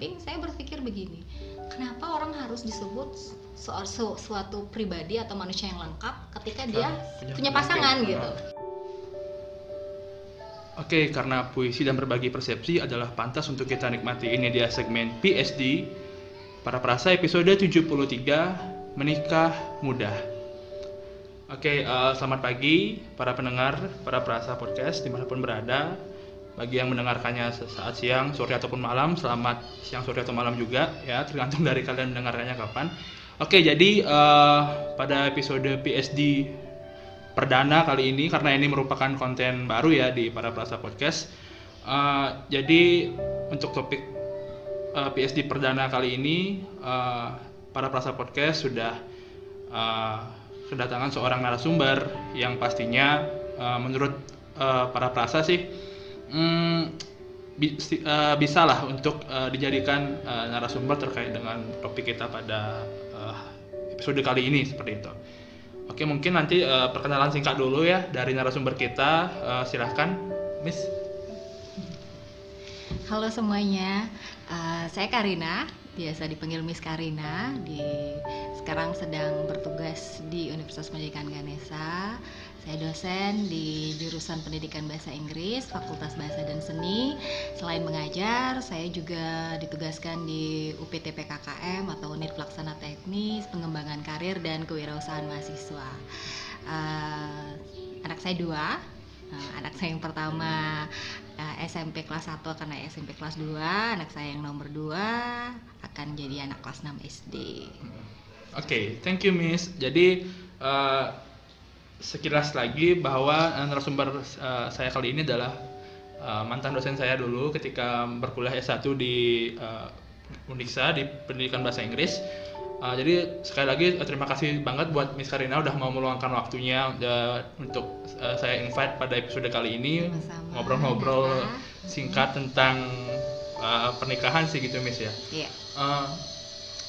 samping saya berpikir begini kenapa orang harus disebut soal su- suatu pribadi atau manusia yang lengkap ketika dia punya punya pasangan gitu Oke, karena puisi dan berbagi persepsi adalah pantas untuk kita nikmati. Ini dia segmen PSD Para Perasa episode 73 Menikah Mudah. Oke, eh, selamat pagi para pendengar, para perasa podcast di mana pun berada. Bagi yang mendengarkannya saat siang, sore ataupun malam, selamat siang, sore atau malam juga ya, tergantung dari kalian mendengarkannya kapan. Oke, jadi eh, pada episode PSD perdana kali ini karena ini merupakan konten baru ya di para perasa podcast. Eh, jadi untuk topik eh, PSD perdana kali ini eh, para perasa podcast sudah eh, kedatangan seorang narasumber yang pastinya eh, menurut eh, para perasa sih hmm, bi- si- eh, bisa lah untuk eh, dijadikan eh, narasumber terkait dengan topik kita pada eh, episode kali ini seperti itu. Oke, mungkin nanti eh, perkenalan singkat dulu ya dari narasumber kita. Eh, silahkan, Miss. Halo semuanya, Eh, saya Karina, biasa dipanggil Miss Karina. Di sekarang sedang bertugas di Universitas Pendidikan Ganesha. Saya dosen di jurusan Pendidikan Bahasa Inggris, Fakultas Bahasa dan Seni. Selain mengajar, saya juga ditugaskan di UPT PKKM atau Unit Pelaksana Teknis, Pengembangan Karir dan Kewirausahaan Mahasiswa. Eh, anak saya dua, Nah, anak saya yang pertama eh, SMP kelas 1 akan naik SMP kelas 2 anak saya yang nomor 2 akan jadi anak kelas 6 SD Oke, thank you, Miss. Jadi eh, sekilas lagi bahwa eh, narasumber eh, saya kali ini adalah eh, mantan dosen saya dulu ketika berkuliah S1 di eh, Uniksa di Pendidikan Bahasa Inggris. Eh, jadi sekali lagi eh, terima kasih banget buat Miss Karina udah mau meluangkan waktunya eh, untuk eh, saya invite pada episode kali ini. Ngobrol-ngobrol singkat tentang eh, pernikahan sih gitu Miss ya. Iya. Eh,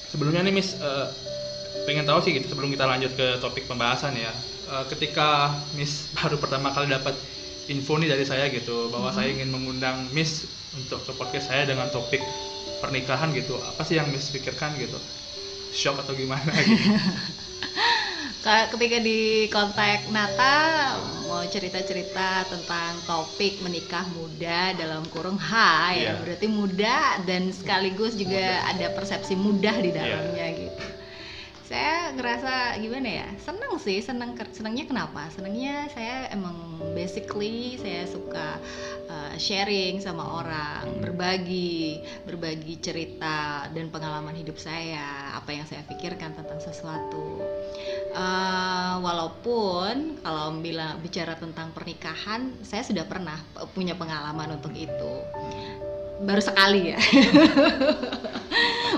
sebelumnya nih Miss eh, pengen tahu sih gitu sebelum kita lanjut ke topik pembahasan ya Eh, ketika Miss baru pertama kali dapat info nih dari saya gitu bahwa saya ingin mengundang Miss untuk ke podcast saya dengan topik pernikahan gitu apa sih yang Miss pikirkan gitu shock atau gimana gitu Ka- ketika di kontak Nata mau cerita-cerita tentang topik menikah muda dalam kurung H ya Iya. berarti muda dan sekaligus juga Muda. ada persepsi mudah di Iya. dalamnya gitu saya ngerasa gimana ya seneng sih seneng senengnya kenapa? Senengnya saya emang basically saya suka uh, sharing sama orang berbagi berbagi cerita dan pengalaman hidup saya apa yang saya pikirkan tentang sesuatu. Eh, walaupun kalau bilang bicara tentang pernikahan saya sudah pernah punya pengalaman untuk itu. Baru sekali ya.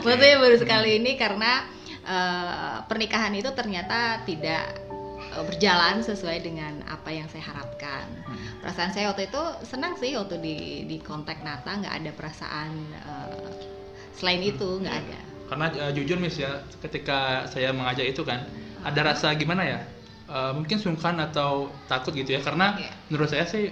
Maksudnya baru sekali ini karena eh, pernikahan itu ternyata tidak eh, berjalan sesuai dengan apa yang saya harapkan. Perasaan saya waktu itu senang sih waktu di di kontak Nata nggak ada perasaan eh, selain itu nggak Iya. ada. Karena eh, jujur Miss ya ketika saya mengajak itu kan ada rasa gimana ya Eh, mungkin sungkan atau takut gitu ya. Karena Iya. menurut saya sih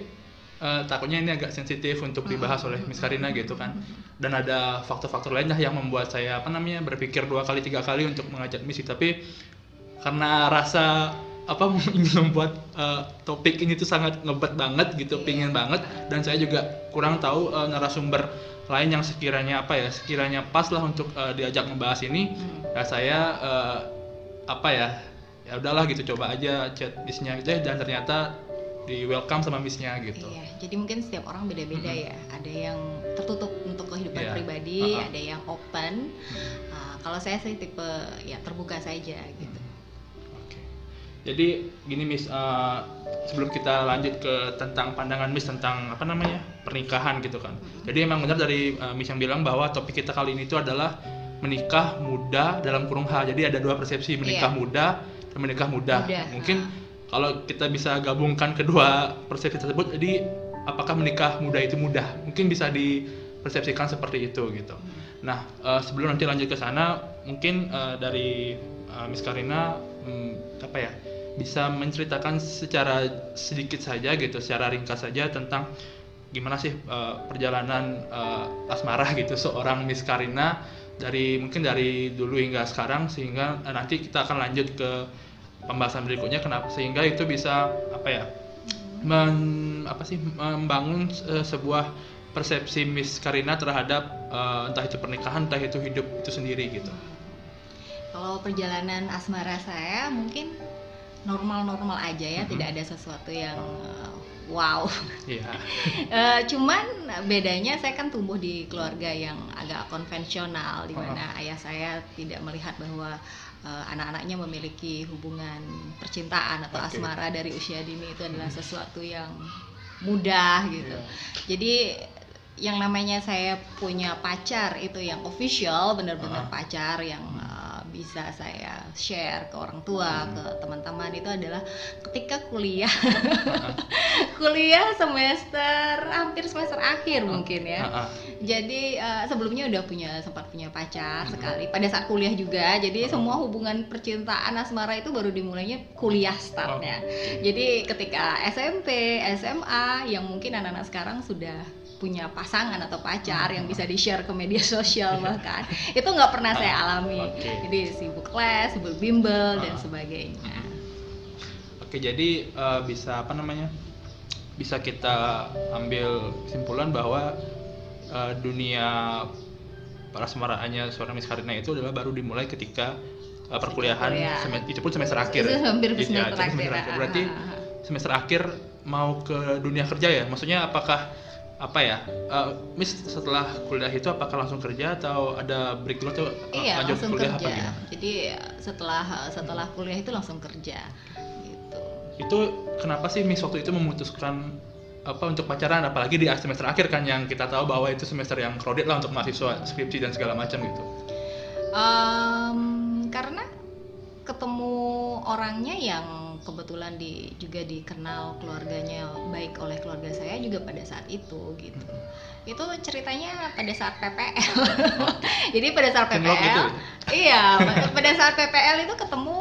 eh, takutnya ini agak sensitif untuk dibahas oleh Miss Karina gitu kan. Dan ada faktor-faktor lain lah yang membuat saya apa namanya berpikir dua kali tiga kali untuk mengajak Miss tapi karena rasa apa ingin membuat eh, topik ini tuh sangat ngebet banget gitu Iya. pingin banget. Dan saya juga kurang tahu eh, narasumber lain yang sekiranya apa ya sekiranya pas lah untuk eh, diajak ngebahas ini. Hmm. ya saya eh, apa ya ya udahlah gitu coba aja chat missnya aja dan ternyata di welcome sama missnya gitu Iya, jadi mungkin setiap orang beda-beda Mm-mm. ya. Ada yang tertutup untuk kehidupan Iya. pribadi, Uh-uh. ada yang open. Ah, kalau saya sih tipe ya terbuka saja gitu. Oke. Jadi gini Miss, eh, sebelum kita lanjut ke tentang pandangan Miss tentang apa namanya pernikahan gitu kan. Jadi emang benar dari eh, Miss yang bilang bahwa topik kita kali ini itu adalah menikah muda dalam kurung H. Jadi ada dua persepsi menikah Iya. muda dan menikah muda. Muda, Mungkin ah. Kalau kita bisa gabungkan kedua persepsi tersebut, jadi apakah menikah muda itu mudah? Mungkin bisa dipersepsikan seperti itu gitu. Nah, eh, sebelum nanti lanjut ke sana, mungkin eh, dari eh, Miss Karina hmm, apa ya bisa menceritakan secara sedikit saja gitu, secara ringkas saja tentang gimana sih uh, perjalanan uh, asmara gitu seorang Miss Karina dari mungkin dari dulu hingga sekarang sehingga uh, nanti kita akan lanjut ke pembahasan berikutnya kenapa sehingga itu bisa apa ya men, apa sih membangun uh, sebuah persepsi Miss Karina terhadap uh, entah itu pernikahan entah itu hidup itu sendiri gitu. Kalau perjalanan asmara saya mungkin normal-normal aja ya, mm -hmm. tidak ada sesuatu yang uh, wow. Iya. uh, cuman bedanya saya kan tumbuh di keluarga yang agak konvensional di mana uh ayah saya tidak melihat bahwa uh, anak-anaknya memiliki hubungan percintaan atau okay. asmara dari usia dini itu adalah sesuatu yang mudah gitu. Yeah. Jadi yang namanya saya punya pacar itu yang official benar-benar uh pacar yang uh, bisa saya share ke orang tua hmm. ke teman-teman itu adalah ketika kuliah. Kuliah semester hampir semester akhir mungkin ya. Jadi uh, sebelumnya udah punya sempat punya pacar uh sekali. Pada saat kuliah juga jadi semua hubungan percintaan asmara itu baru dimulainya kuliah startnya. Uh jadi ketika SMP SMA yang mungkin anak-anak sekarang sudah punya pasangan atau pacar yang bisa di share ke media sosial bahkan. Itu nggak pernah saya ah, alami. okay. jadi sibuk les sibuk bimbel dan ah. sebagainya. Oke jadi uh, bisa apa namanya bisa kita ambil kesimpulan bahwa uh, dunia para semaraannya seorang Miss Karina itu adalah baru dimulai ketika uh, perkuliahan semester, itu pun semester akhir. Itu hampir gitu semester, ya, semester akhir. Berarti semester akhir mau ke dunia kerja ya? Maksudnya apakah apa ya uh, Miss setelah kuliah itu apakah langsung kerja atau ada break dulu atau iya, lanjut langsung kuliah kerja. apa gimana? Jadi setelah setelah kuliah itu langsung kerja gitu. Itu kenapa sih Miss waktu itu memutuskan apa untuk pacaran apalagi di semester akhir kan yang kita tahu bahwa itu semester yang crowded lah untuk mahasiswa skripsi dan segala macam gitu. Um, karena ketemu orangnya yang kebetulan di juga dikenal keluarganya baik oleh keluarga saya juga pada saat itu gitu. Hmm. itu ceritanya pada saat PPL jadi pada saat PPL gitu. iya pada saat PPL itu ketemu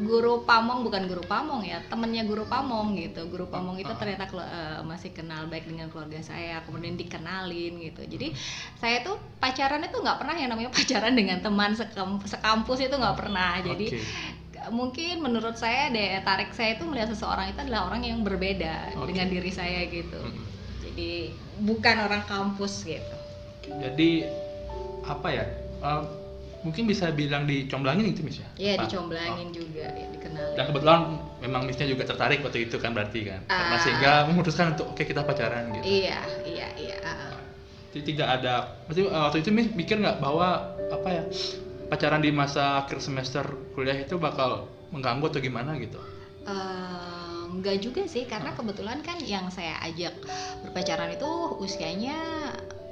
guru pamong bukan guru pamong ya temennya guru pamong gitu. Guru pamong itu ternyata uh, masih kenal baik dengan keluarga saya kemudian dikenalin gitu. Jadi saya tuh pacaran itu nggak pernah yang namanya pacaran dengan teman sekampus itu nggak pernah. Jadi okay mungkin menurut saya daya tarik saya itu melihat seseorang itu adalah orang yang berbeda okay. dengan diri saya gitu hmm. jadi bukan orang kampus gitu jadi apa ya uh, mungkin bisa bilang dicomblangin itu mis ya iya dicomblangin oh. juga ya dikenal dan kebetulan memang misnya juga tertarik waktu itu kan berarti kan uh, karena sehingga memutuskan untuk oke okay, kita pacaran gitu iya iya iya uh. jadi tidak ada maksudnya waktu itu mikir nggak bahwa apa ya pacaran di masa akhir semester kuliah itu bakal mengganggu atau gimana gitu? Uh, enggak juga sih karena kebetulan kan yang saya ajak berpacaran itu usianya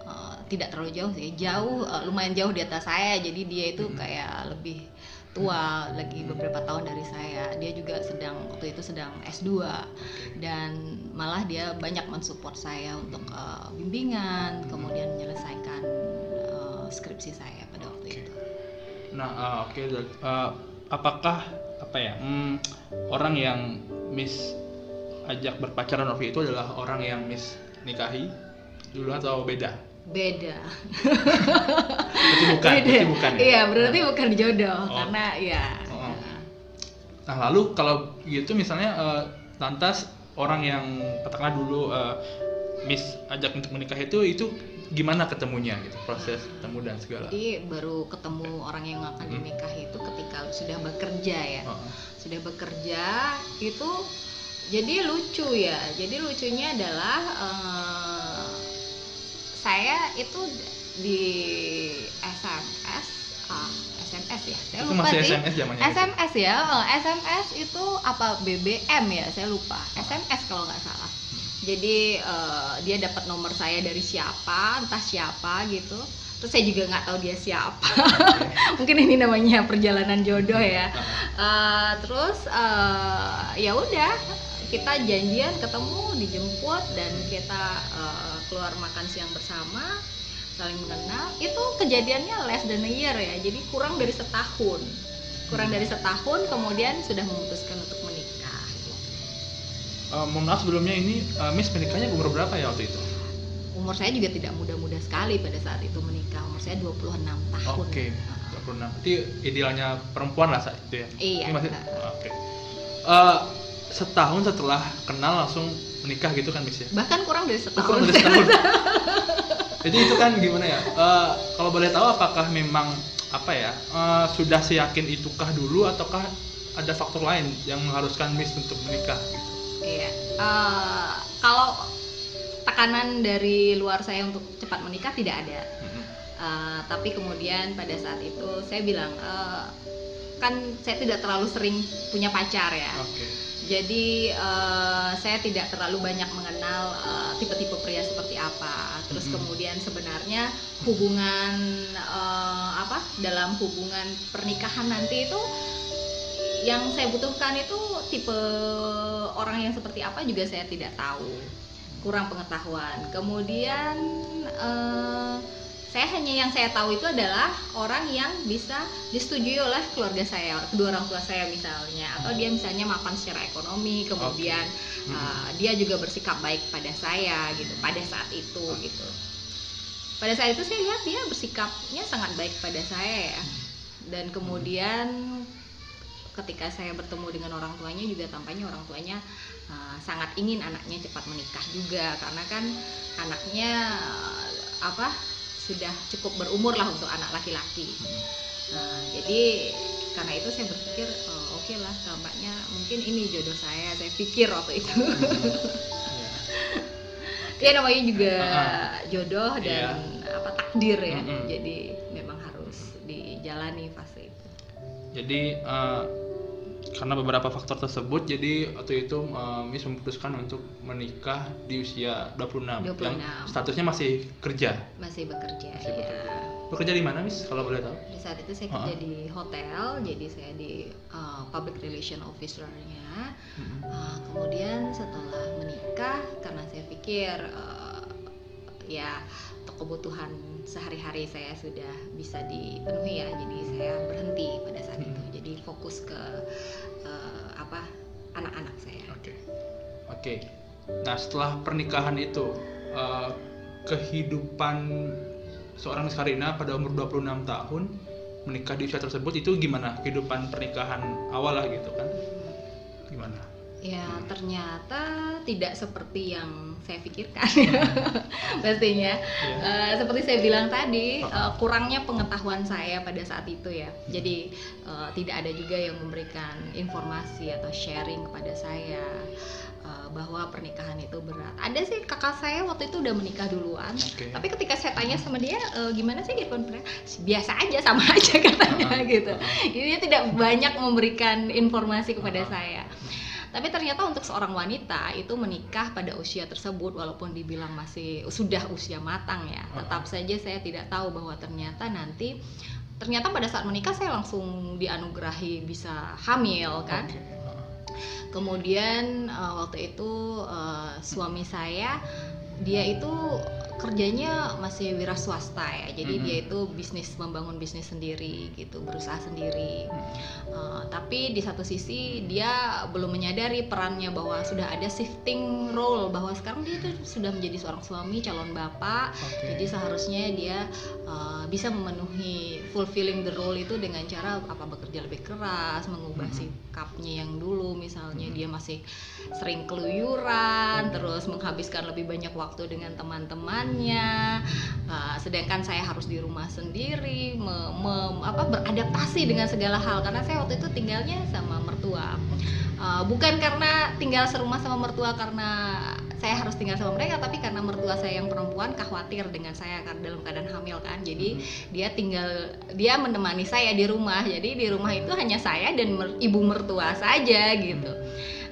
uh, tidak terlalu jauh sih jauh uh, lumayan jauh di atas saya. Jadi dia itu hmm. kayak lebih tua lagi beberapa tahun dari saya. Dia juga sedang waktu itu sedang S2 dan malah dia banyak mensupport saya untuk uh, bimbingan kemudian menyelesaikan uh, skripsi saya Nah, uh, oke, okay. uh, apakah apa ya hmm, orang yang Miss ajak berpacaran waktu itu adalah orang yang Miss nikahi dulu atau beda? Beda. berarti bukan, beda. berarti bukan ya? Iya, berarti bukan jodoh oh. karena ya. Oh. Nah, lalu kalau gitu misalnya uh, lantas orang yang katakanlah dulu uh, Miss ajak untuk menikah itu itu gimana ketemunya gitu proses ketemu dan segala? Jadi baru ketemu orang yang akan hmm. dinikah itu ketika sudah bekerja ya. Oh. sudah bekerja itu jadi lucu ya. Jadi lucunya adalah uh, saya itu di SMS uh, SMS ya? Saya itu lupa masih sih. SMS SMS ya uh, eh, SMS itu apa BBM ya? Saya lupa. SMS kalau nggak salah jadi uh, dia dapat nomor saya dari siapa entah siapa gitu. Terus saya juga nggak tahu dia siapa. Mungkin ini namanya perjalanan jodoh ya. Uh, terus uh, ya udah kita janjian ketemu dijemput dan kita uh, keluar makan siang bersama saling mengenal. Itu kejadiannya less than a year ya. Jadi kurang dari setahun. Kurang dari setahun kemudian sudah memutuskan untuk uh, mohon maaf sebelumnya ini uh, Miss menikahnya umur berapa ya waktu itu? umur saya juga tidak muda-muda sekali pada saat itu menikah umur saya 26 tahun Oke, 26. Berarti idealnya perempuan lah saat itu ya. Iya. Ini masih oke. Eh, setahun setelah kenal langsung menikah gitu kan Miss ya? bahkan kurang dari setahun Kurang dari setahun. Jadi itu kan gimana ya? Eh, kalau boleh tahu apakah memang apa ya eh, sudah seyakin itukah dulu ataukah ada faktor lain yang mengharuskan Miss untuk menikah gitu? Iya. Eh, kalau tekanan dari luar saya untuk cepat menikah tidak ada. Eh, tapi kemudian pada saat itu saya bilang eh, kan saya tidak terlalu sering punya pacar ya. Oke. Jadi eh, saya tidak terlalu banyak mengenal tipe-tipe pria seperti apa. Terus Mhm. kemudian sebenarnya hubungan eh, apa dalam hubungan pernikahan nanti itu yang saya butuhkan itu tipe orang yang seperti apa juga saya tidak tahu. Kurang pengetahuan. Kemudian eh, saya hanya yang saya tahu itu adalah orang yang bisa disetujui oleh keluarga saya, kedua orang tua saya misalnya, atau dia misalnya mapan secara ekonomi, kemudian Mhm. uh, dia juga bersikap baik pada saya gitu, pada saat itu gitu. Pada saat itu saya lihat dia bersikapnya sangat baik pada saya ya, dan kemudian ketika saya bertemu dengan orang tuanya juga tampaknya orang tuanya uh, sangat ingin anaknya cepat menikah juga karena kan anaknya uh, apa sudah cukup berumur lah untuk anak laki-laki. Nah, jadi karena itu saya berpikir oh, oke lah tampaknya mungkin ini jodoh saya. Saya pikir waktu itu. Iya. ya namanya juga jodoh dan apa takdir ya. Mm-mm. Jadi memang harus dijalani fase itu. Jadi eh, karena beberapa faktor tersebut, jadi waktu itu eh, Miss memutuskan untuk menikah di usia 26, 26. yang statusnya masih kerja. Masih bekerja Masih ya. bekerja. Bekerja di mana Miss kalau boleh tahu? Di saat itu saya Ah. kerja di hotel, jadi saya di uh, public relation officer-nya. Mhm. Uh, kemudian setelah menikah, karena saya pikir uh, ya kebutuhan sehari-hari saya sudah bisa dipenuhi ya, jadi saya berhenti pada saat itu. Jadi fokus ke uh, apa anak-anak saya. Oke. Oke. Nah, setelah pernikahan itu eh, kehidupan seorang Miss Karina pada umur 26 tahun menikah di usia tersebut itu gimana? Kehidupan pernikahan awal lah gitu kan. Ya ternyata tidak seperti yang saya pikirkan pastinya. Ya. Eh, seperti saya bilang tadi eh, kurangnya pengetahuan saya pada saat itu ya. Jadi eh, tidak ada juga yang memberikan informasi atau sharing kepada saya bahwa pernikahan itu berat. Ada sih kakak saya waktu itu udah menikah duluan. Oke. Tapi ketika saya tanya sama dia "E, gimana sih kehidupan pernikahan? Biasa aja sama aja katanya Ah, gitu. ah. Jadi dia tidak banyak memberikan informasi kepada Ah. saya. Tapi ternyata untuk seorang wanita itu menikah pada usia tersebut walaupun dibilang masih sudah usia matang ya, tetap saja saya tidak tahu bahwa ternyata nanti ternyata pada saat menikah saya langsung dianugerahi bisa hamil kan. Kemudian eh, waktu itu eh, suami saya dia itu kerjanya masih wira swasta ya. Jadi Mhm. dia itu bisnis membangun bisnis sendiri gitu, berusaha sendiri. Hmm. Eh, tapi di satu sisi dia belum menyadari perannya bahwa sudah ada shifting role bahwa sekarang dia itu sudah menjadi seorang suami calon bapak Oke. jadi seharusnya dia uh, bisa memenuhi fulfilling the role itu dengan cara apa bekerja lebih keras mengubah Mhm. sikapnya yang dulu misalnya Mhm. dia masih sering keluyuran terus menghabiskan lebih banyak waktu dengan teman-temannya Uh, sedangkan saya harus di rumah sendiri me- me- apa beradaptasi dengan segala hal. Karena saya waktu itu tinggalnya sama mertua. Uh, bukan karena tinggal serumah sama mertua karena saya harus tinggal sama mereka tapi karena mertua saya yang perempuan khawatir dengan saya kan dalam keadaan hamil kan. Jadi Mhm. dia tinggal dia menemani saya di rumah. Jadi di rumah itu hanya saya dan mer- ibu mertua saja gitu.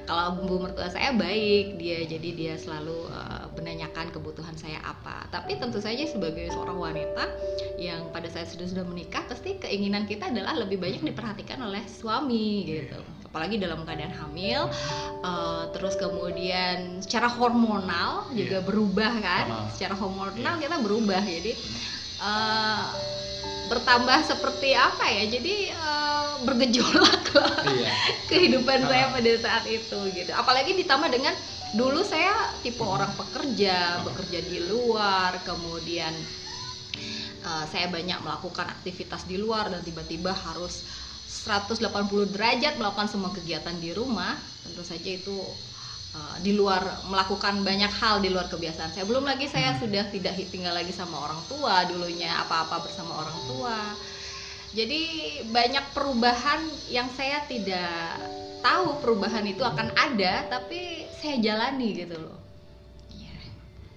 Kalau ibu mertua saya baik dia jadi dia selalu uh, menanyakan kebutuhan saya apa tapi tentu saja sebagai seorang wanita yang pada saat sudah sudah menikah pasti keinginan kita adalah lebih banyak diperhatikan oleh suami gitu apalagi dalam keadaan hamil uh, terus kemudian secara hormonal juga Iya. berubah kan Ah. secara hormonal Iya. kita berubah jadi uh, bertambah seperti apa ya jadi uh, bergejolak Iya. kehidupan saya Ah. pada saat itu gitu apalagi ditambah dengan dulu saya tipe orang pekerja bekerja di luar kemudian uh, saya banyak melakukan aktivitas di luar dan tiba-tiba harus 180 derajat melakukan semua kegiatan di rumah. Tentu saja itu uh, di luar melakukan banyak hal di luar kebiasaan saya. Belum lagi saya Hmm. sudah tidak tinggal lagi sama orang tua dulunya apa-apa bersama orang tua. Jadi banyak perubahan yang saya tidak tahu perubahan itu akan ada tapi saya jalani gitu loh. Iya.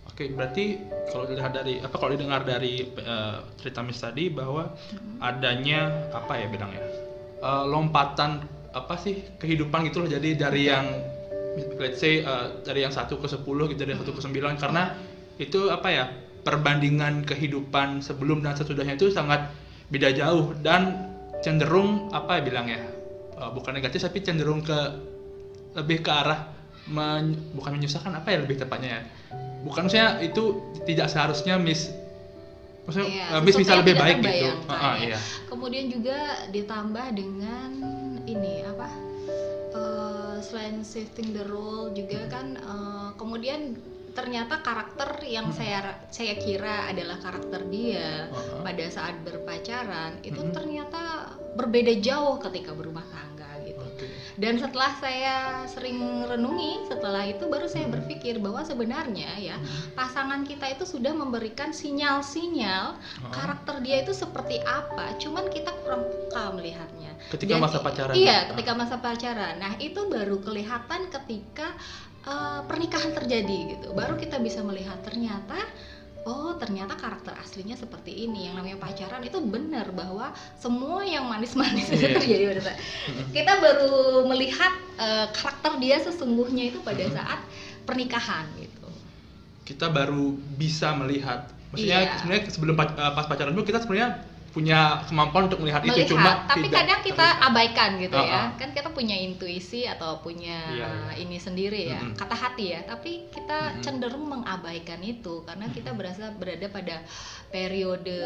Oke, berarti kalau dilihat dari apa kalau didengar dari eh, cerita Miss tadi bahwa adanya apa ya bilangnya eh, lompatan apa sih kehidupan gitu loh. Jadi dari yang let's say eh, dari yang satu ke 10 gitu dari satu ke 9 karena itu apa ya perbandingan kehidupan sebelum dan sesudahnya itu sangat beda jauh dan cenderung apa ya bilangnya eh, bukan negatif tapi cenderung ke lebih ke arah men- bukan menyusahkan apa ya lebih tepatnya ya? Bukan maksudnya itu tidak seharusnya miss maksudnya Iya, eh, miss bisa lebih baik gitu. ah, ya. iya. Kemudian juga ditambah dengan ini apa eh, selain shifting the role juga kan eh, kemudian ternyata karakter yang Hmm. saya saya kira adalah karakter dia ah. pada saat berpacaran itu Mhm. ternyata berbeda jauh ketika berumah tangga gitu Oke. dan setelah saya sering renungi setelah itu baru saya berpikir bahwa sebenarnya ya pasangan kita itu sudah memberikan sinyal-sinyal Ah. karakter dia itu seperti apa cuman kita kurang peka melihatnya ketika Dan- masa pacaran iya Ah. ketika masa pacaran nah itu baru kelihatan ketika eh, pernikahan terjadi gitu baru kita bisa melihat ternyata Oh ternyata karakter aslinya seperti ini yang namanya pacaran itu benar bahwa semua yang manis-manis itu Iya. terjadi pada saat kita baru melihat eh, karakter dia sesungguhnya itu pada Mhm. saat pernikahan gitu. kita baru bisa melihat maksudnya Iya. sebenarnya sebelum eh, pas pacaran dulu kita sebenarnya punya kemampuan untuk melihat, melihat itu cuma tapi tidak kadang kita terlihat. abaikan gitu Ah, ya ah. kan kita punya intuisi atau punya Iya, iya. ini sendiri ya Mm-mm. kata hati ya tapi kita Mm-mm. cenderung mengabaikan itu karena kita berasa berada pada periode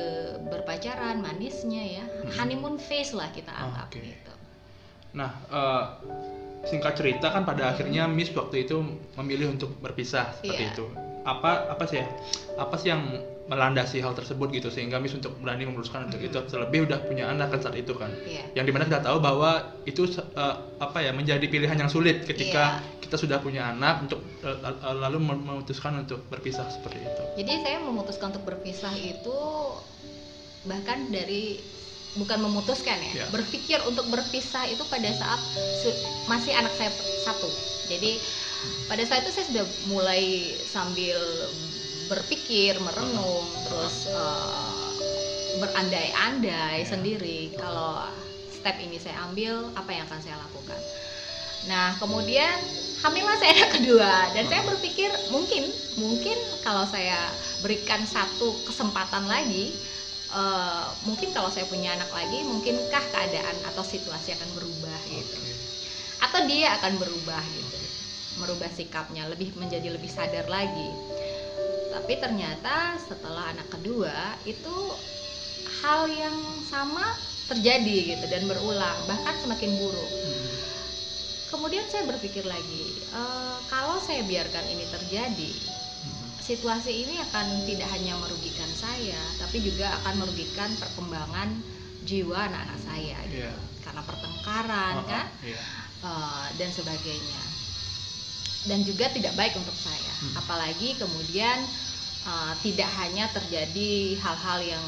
berpacaran manisnya ya honeymoon phase lah kita Ah, anggap oke. gitu Nah, eh, singkat cerita kan pada akhirnya Miss waktu itu memilih untuk berpisah seperti Iya. itu. Apa apa sih ya? Apa sih yang melandasi hal tersebut gitu sehingga Miss untuk berani memutuskan untuk itu terlebih udah punya anak kan saat itu kan. Iya. Yang di mana kita tahu bahwa itu eh, apa ya menjadi pilihan yang sulit ketika Iya. kita sudah punya anak untuk eh, lalu mem- memutuskan untuk berpisah seperti itu. Jadi saya memutuskan untuk berpisah itu bahkan dari bukan memutuskan ya, Ya. berpikir untuk berpisah itu pada saat masih anak saya satu. Jadi pada saat itu saya sudah mulai sambil berpikir, merenung, terus eh, berandai-andai Ya. sendiri kalau step ini saya ambil apa yang akan saya lakukan. Nah, kemudian hamillah saya anak kedua dan saya berpikir mungkin mungkin kalau saya berikan satu kesempatan lagi eh, mungkin kalau saya punya anak lagi mungkinkah keadaan atau situasi akan berubah gitu. Atau dia akan berubah gitu merubah sikapnya lebih menjadi lebih sadar lagi tapi ternyata setelah anak kedua itu hal yang sama terjadi gitu dan berulang bahkan semakin buruk kemudian saya berpikir lagi eh, kalau saya biarkan ini terjadi situasi ini akan tidak hanya merugikan saya tapi juga akan merugikan perkembangan jiwa anak-anak saya gitu. Iya. karena pertengkaran Ah, kan iya. eh, dan sebagainya dan juga tidak baik untuk saya Hmm. apalagi kemudian eh, tidak hanya terjadi hal-hal yang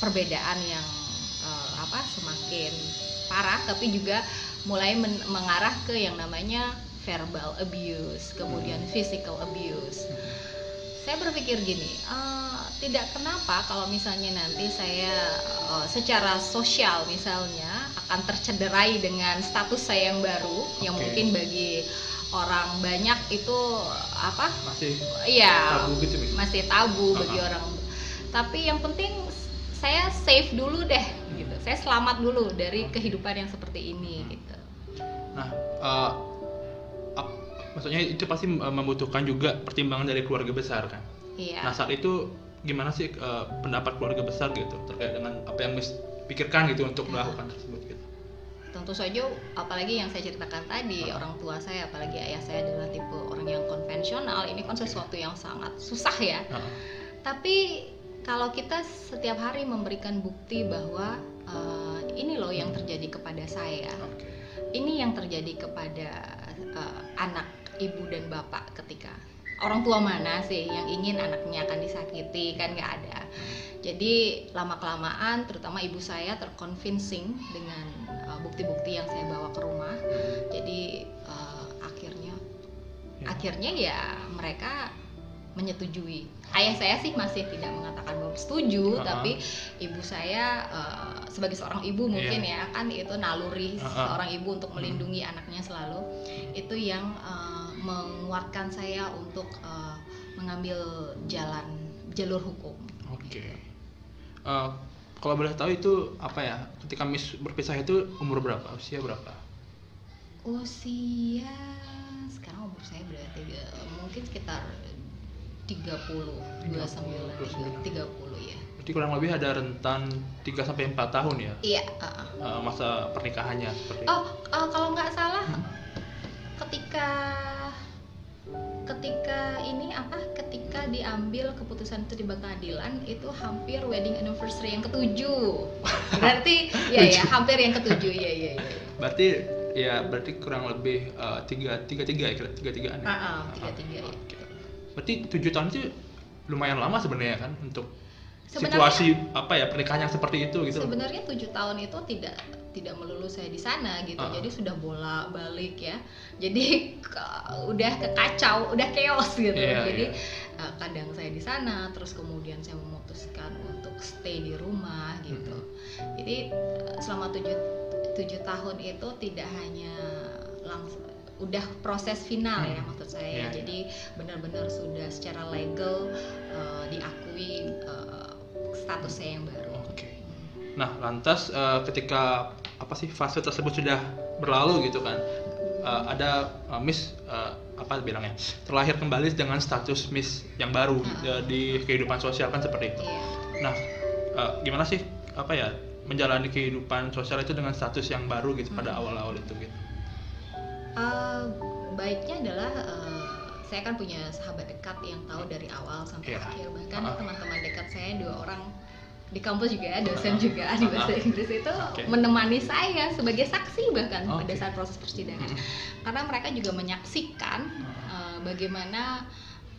perbedaan yang eh, apa semakin parah tapi juga mulai men- mengarah ke yang namanya verbal abuse kemudian physical abuse saya berpikir gini eh, tidak kenapa kalau misalnya nanti saya eh, secara sosial misalnya akan tercederai dengan status saya yang baru yang Oke. mungkin bagi orang banyak itu apa Masih iya tabu gitu Miss. masih tabu bagi Uh-uh. orang tapi yang penting saya safe dulu deh gitu saya selamat dulu dari kehidupan yang seperti ini gitu Nah, eh, ap- maksudnya itu pasti eh, membutuhkan juga pertimbangan dari keluarga besar kan. iya Nah saat itu gimana sih eh, pendapat keluarga besar gitu terkait dengan apa yang Miss pikirkan gitu untuk Ya. melakukan tersebut gitu. Tentu saja apalagi yang saya ceritakan tadi Ah. orang tua saya apalagi ayah saya adalah tipe orang yang konvensional ini kan sesuatu yang sangat susah ya. Ah, tapi kalau kita setiap hari memberikan bukti bahwa eh, ini loh yang terjadi kepada saya. Oke. Ini yang terjadi kepada eh, anak ibu dan bapak ketika orang tua mana sih yang ingin anaknya akan disakiti kan nggak ada. Jadi lama kelamaan terutama ibu saya terconvincing dengan bukti-bukti yang saya bawa ke rumah jadi eh, akhirnya Ya. akhirnya ya mereka menyetujui ayah saya sih masih tidak mengatakan bahwa setuju Uh-uh. tapi ibu saya eh, sebagai seorang ibu mungkin Iya. ya kan itu naluri Uh-uh. seorang ibu untuk melindungi anaknya selalu itu yang eh, menguatkan saya untuk eh, mengambil jalan jalur hukum Oke. Eh, kalau boleh tahu itu apa ya? Ketika Miss berpisah itu umur berapa? Usia berapa? usia sekarang umur saya berarti eh, mungkin sekitar 30 29 30 ya Berarti kurang lebih ada rentan 3 sampai 4 tahun ya iya uh-uh. eh, masa pernikahannya seperti Oh, eh, kalau nggak salah ketika ketika ini diambil keputusan itu di pengadilan itu hampir wedding anniversary yang ketujuh. Berarti ya ya hampir yang ketujuh ya ya ya. Berarti ya berarti kurang lebih eh, tiga tiga tiga ya tiga tigaan ya. Ah, ah, tiga-tiga ya. Oke. Berarti tujuh tahun itu lumayan lama sebenarnya kan untuk situasi apa ya pernikahan yang seperti itu gitu. Sebenarnya tujuh tahun itu tidak tidak melulu saya di sana gitu. Ah. Jadi sudah bola balik ya. Jadi ke- udah kekacau, udah chaos gitu. Iya, Jadi iya. uh, kadang saya di sana, terus kemudian saya memutuskan untuk stay di rumah gitu. Mm-hmm. Jadi uh, selama tujuh tujuh tahun itu tidak hanya langsung udah proses final ya Hmm. maksud saya. Iya. Jadi benar-benar sudah secara legal uh, diakui uh, status saya yang baru. Oke. Nah, lantas eh, ketika apa sih fase tersebut sudah berlalu gitu kan, eh, ada eh, Miss eh, apa bilangnya terlahir kembali dengan status Miss yang baru eh, di kehidupan sosial kan seperti itu. Iya. Nah, eh, gimana sih apa ya menjalani kehidupan sosial itu dengan status yang baru gitu pada Hmm. awal-awal itu gitu. Uh, baiknya adalah uh, saya kan punya sahabat dekat yang tahu dari awal sampai Iya. akhir bahkan Ah. teman-teman dekat saya dua orang di kampus juga dosen Ah. juga di bahasa Ah. Inggris itu Oke. menemani saya sebagai saksi bahkan Oke. pada saat proses persidangan Mm. karena mereka juga menyaksikan uh, bagaimana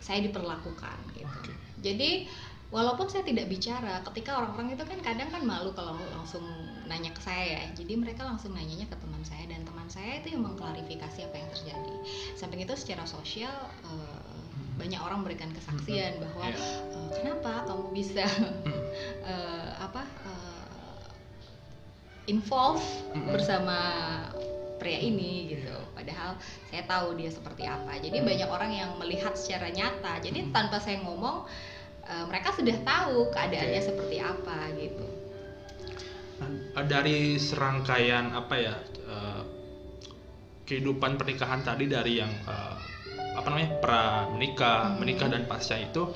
saya diperlakukan gitu Oke. jadi walaupun saya tidak bicara ketika orang-orang itu kan kadang kan malu kalau langsung nanya ke saya ya. jadi mereka langsung nanyanya ke teman saya dan teman saya itu yang mengklarifikasi apa yang terjadi. Samping itu secara sosial eh, banyak orang memberikan kesaksian bahwa Iya. eh, kenapa kamu bisa eh, apa eh, involve Mm-mm. bersama pria ini gitu. Padahal saya tahu dia seperti apa. Jadi banyak orang yang melihat secara nyata. Jadi tanpa saya ngomong eh, mereka sudah tahu keadaannya Oke. seperti apa gitu dari serangkaian apa ya eh, kehidupan pernikahan tadi dari yang eh, apa namanya pra menikah, Hmm. menikah dan pasca itu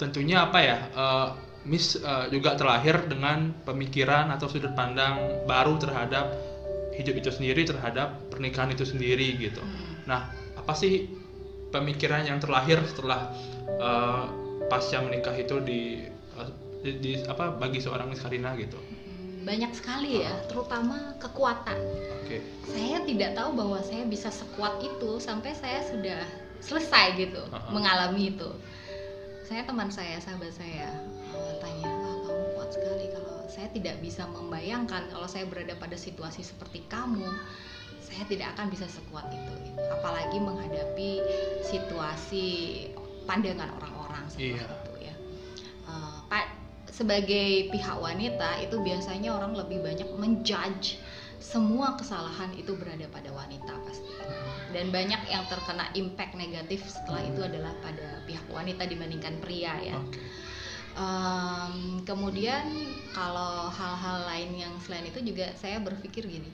tentunya apa ya eh, Miss eh, juga terlahir dengan pemikiran atau sudut pandang baru terhadap hidup itu sendiri terhadap pernikahan itu sendiri gitu. Mm. Nah, apa sih pemikiran yang terlahir setelah eh, pasca menikah itu di, eh, di, di- apa bagi seorang Miss Karina gitu? Hmm, banyak sekali ya terutama kekuatan Oke. saya tidak tahu bahwa saya bisa sekuat itu sampai saya sudah selesai gitu Uh-uh. mengalami itu. Saya teman saya, sahabat saya eh, tanya, wah kamu kuat sekali kalau saya tidak bisa membayangkan kalau saya berada pada situasi seperti kamu, saya tidak akan bisa sekuat itu. gitu. Apalagi menghadapi situasi pandangan orang-orang seperti Iya. itu ya. Eh, pa- sebagai pihak wanita itu biasanya orang lebih banyak menjudge semua kesalahan itu berada pada wanita pasti dan banyak yang terkena impact negatif setelah itu adalah pada pihak wanita dibandingkan pria ya. Em, kemudian kalau hal-hal lain yang selain itu juga saya berpikir gini.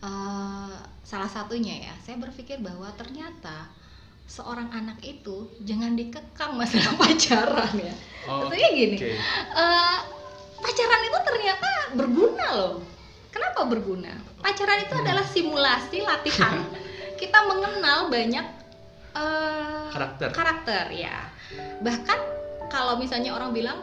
Eh, salah satunya ya saya berpikir bahwa ternyata seorang anak itu jangan dikekang masalah pacaran ya Oh, Maksudnya gini, eh, pacaran itu ternyata berguna loh. Kenapa berguna? Pacaran itu adalah simulasi latihan. Kita mengenal banyak eh, Karakter. karakter ya. Bahkan kalau misalnya orang bilang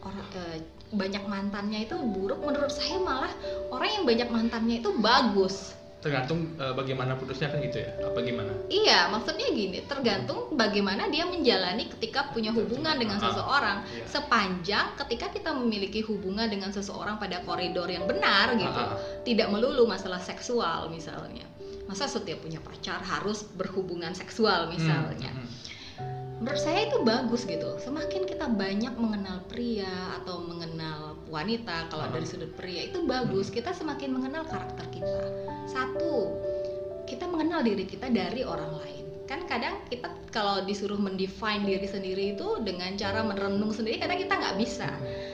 orang eh, banyak mantannya itu buruk menurut saya malah orang yang banyak mantannya itu bagus tergantung eh, bagaimana putusnya kan gitu ya apa gimana Iya, maksudnya gini, tergantung bagaimana dia menjalani ketika punya hubungan dengan Ah, seseorang. iya. Sepanjang ketika kita memiliki hubungan dengan seseorang pada koridor yang benar gitu, Ah, ah. tidak melulu masalah seksual misalnya. Masa setiap punya pacar harus berhubungan seksual misalnya. Hmm, hmm, Menurut saya itu bagus gitu. Semakin kita banyak mengenal pria atau mengenal wanita, kalau Ah. dari sudut pria itu bagus. Kita semakin mengenal karakter kita. Satu, kita mengenal diri kita dari orang lain. Kan kadang kita kalau disuruh mendefine diri sendiri itu dengan cara merenung sendiri, kadang kita nggak bisa.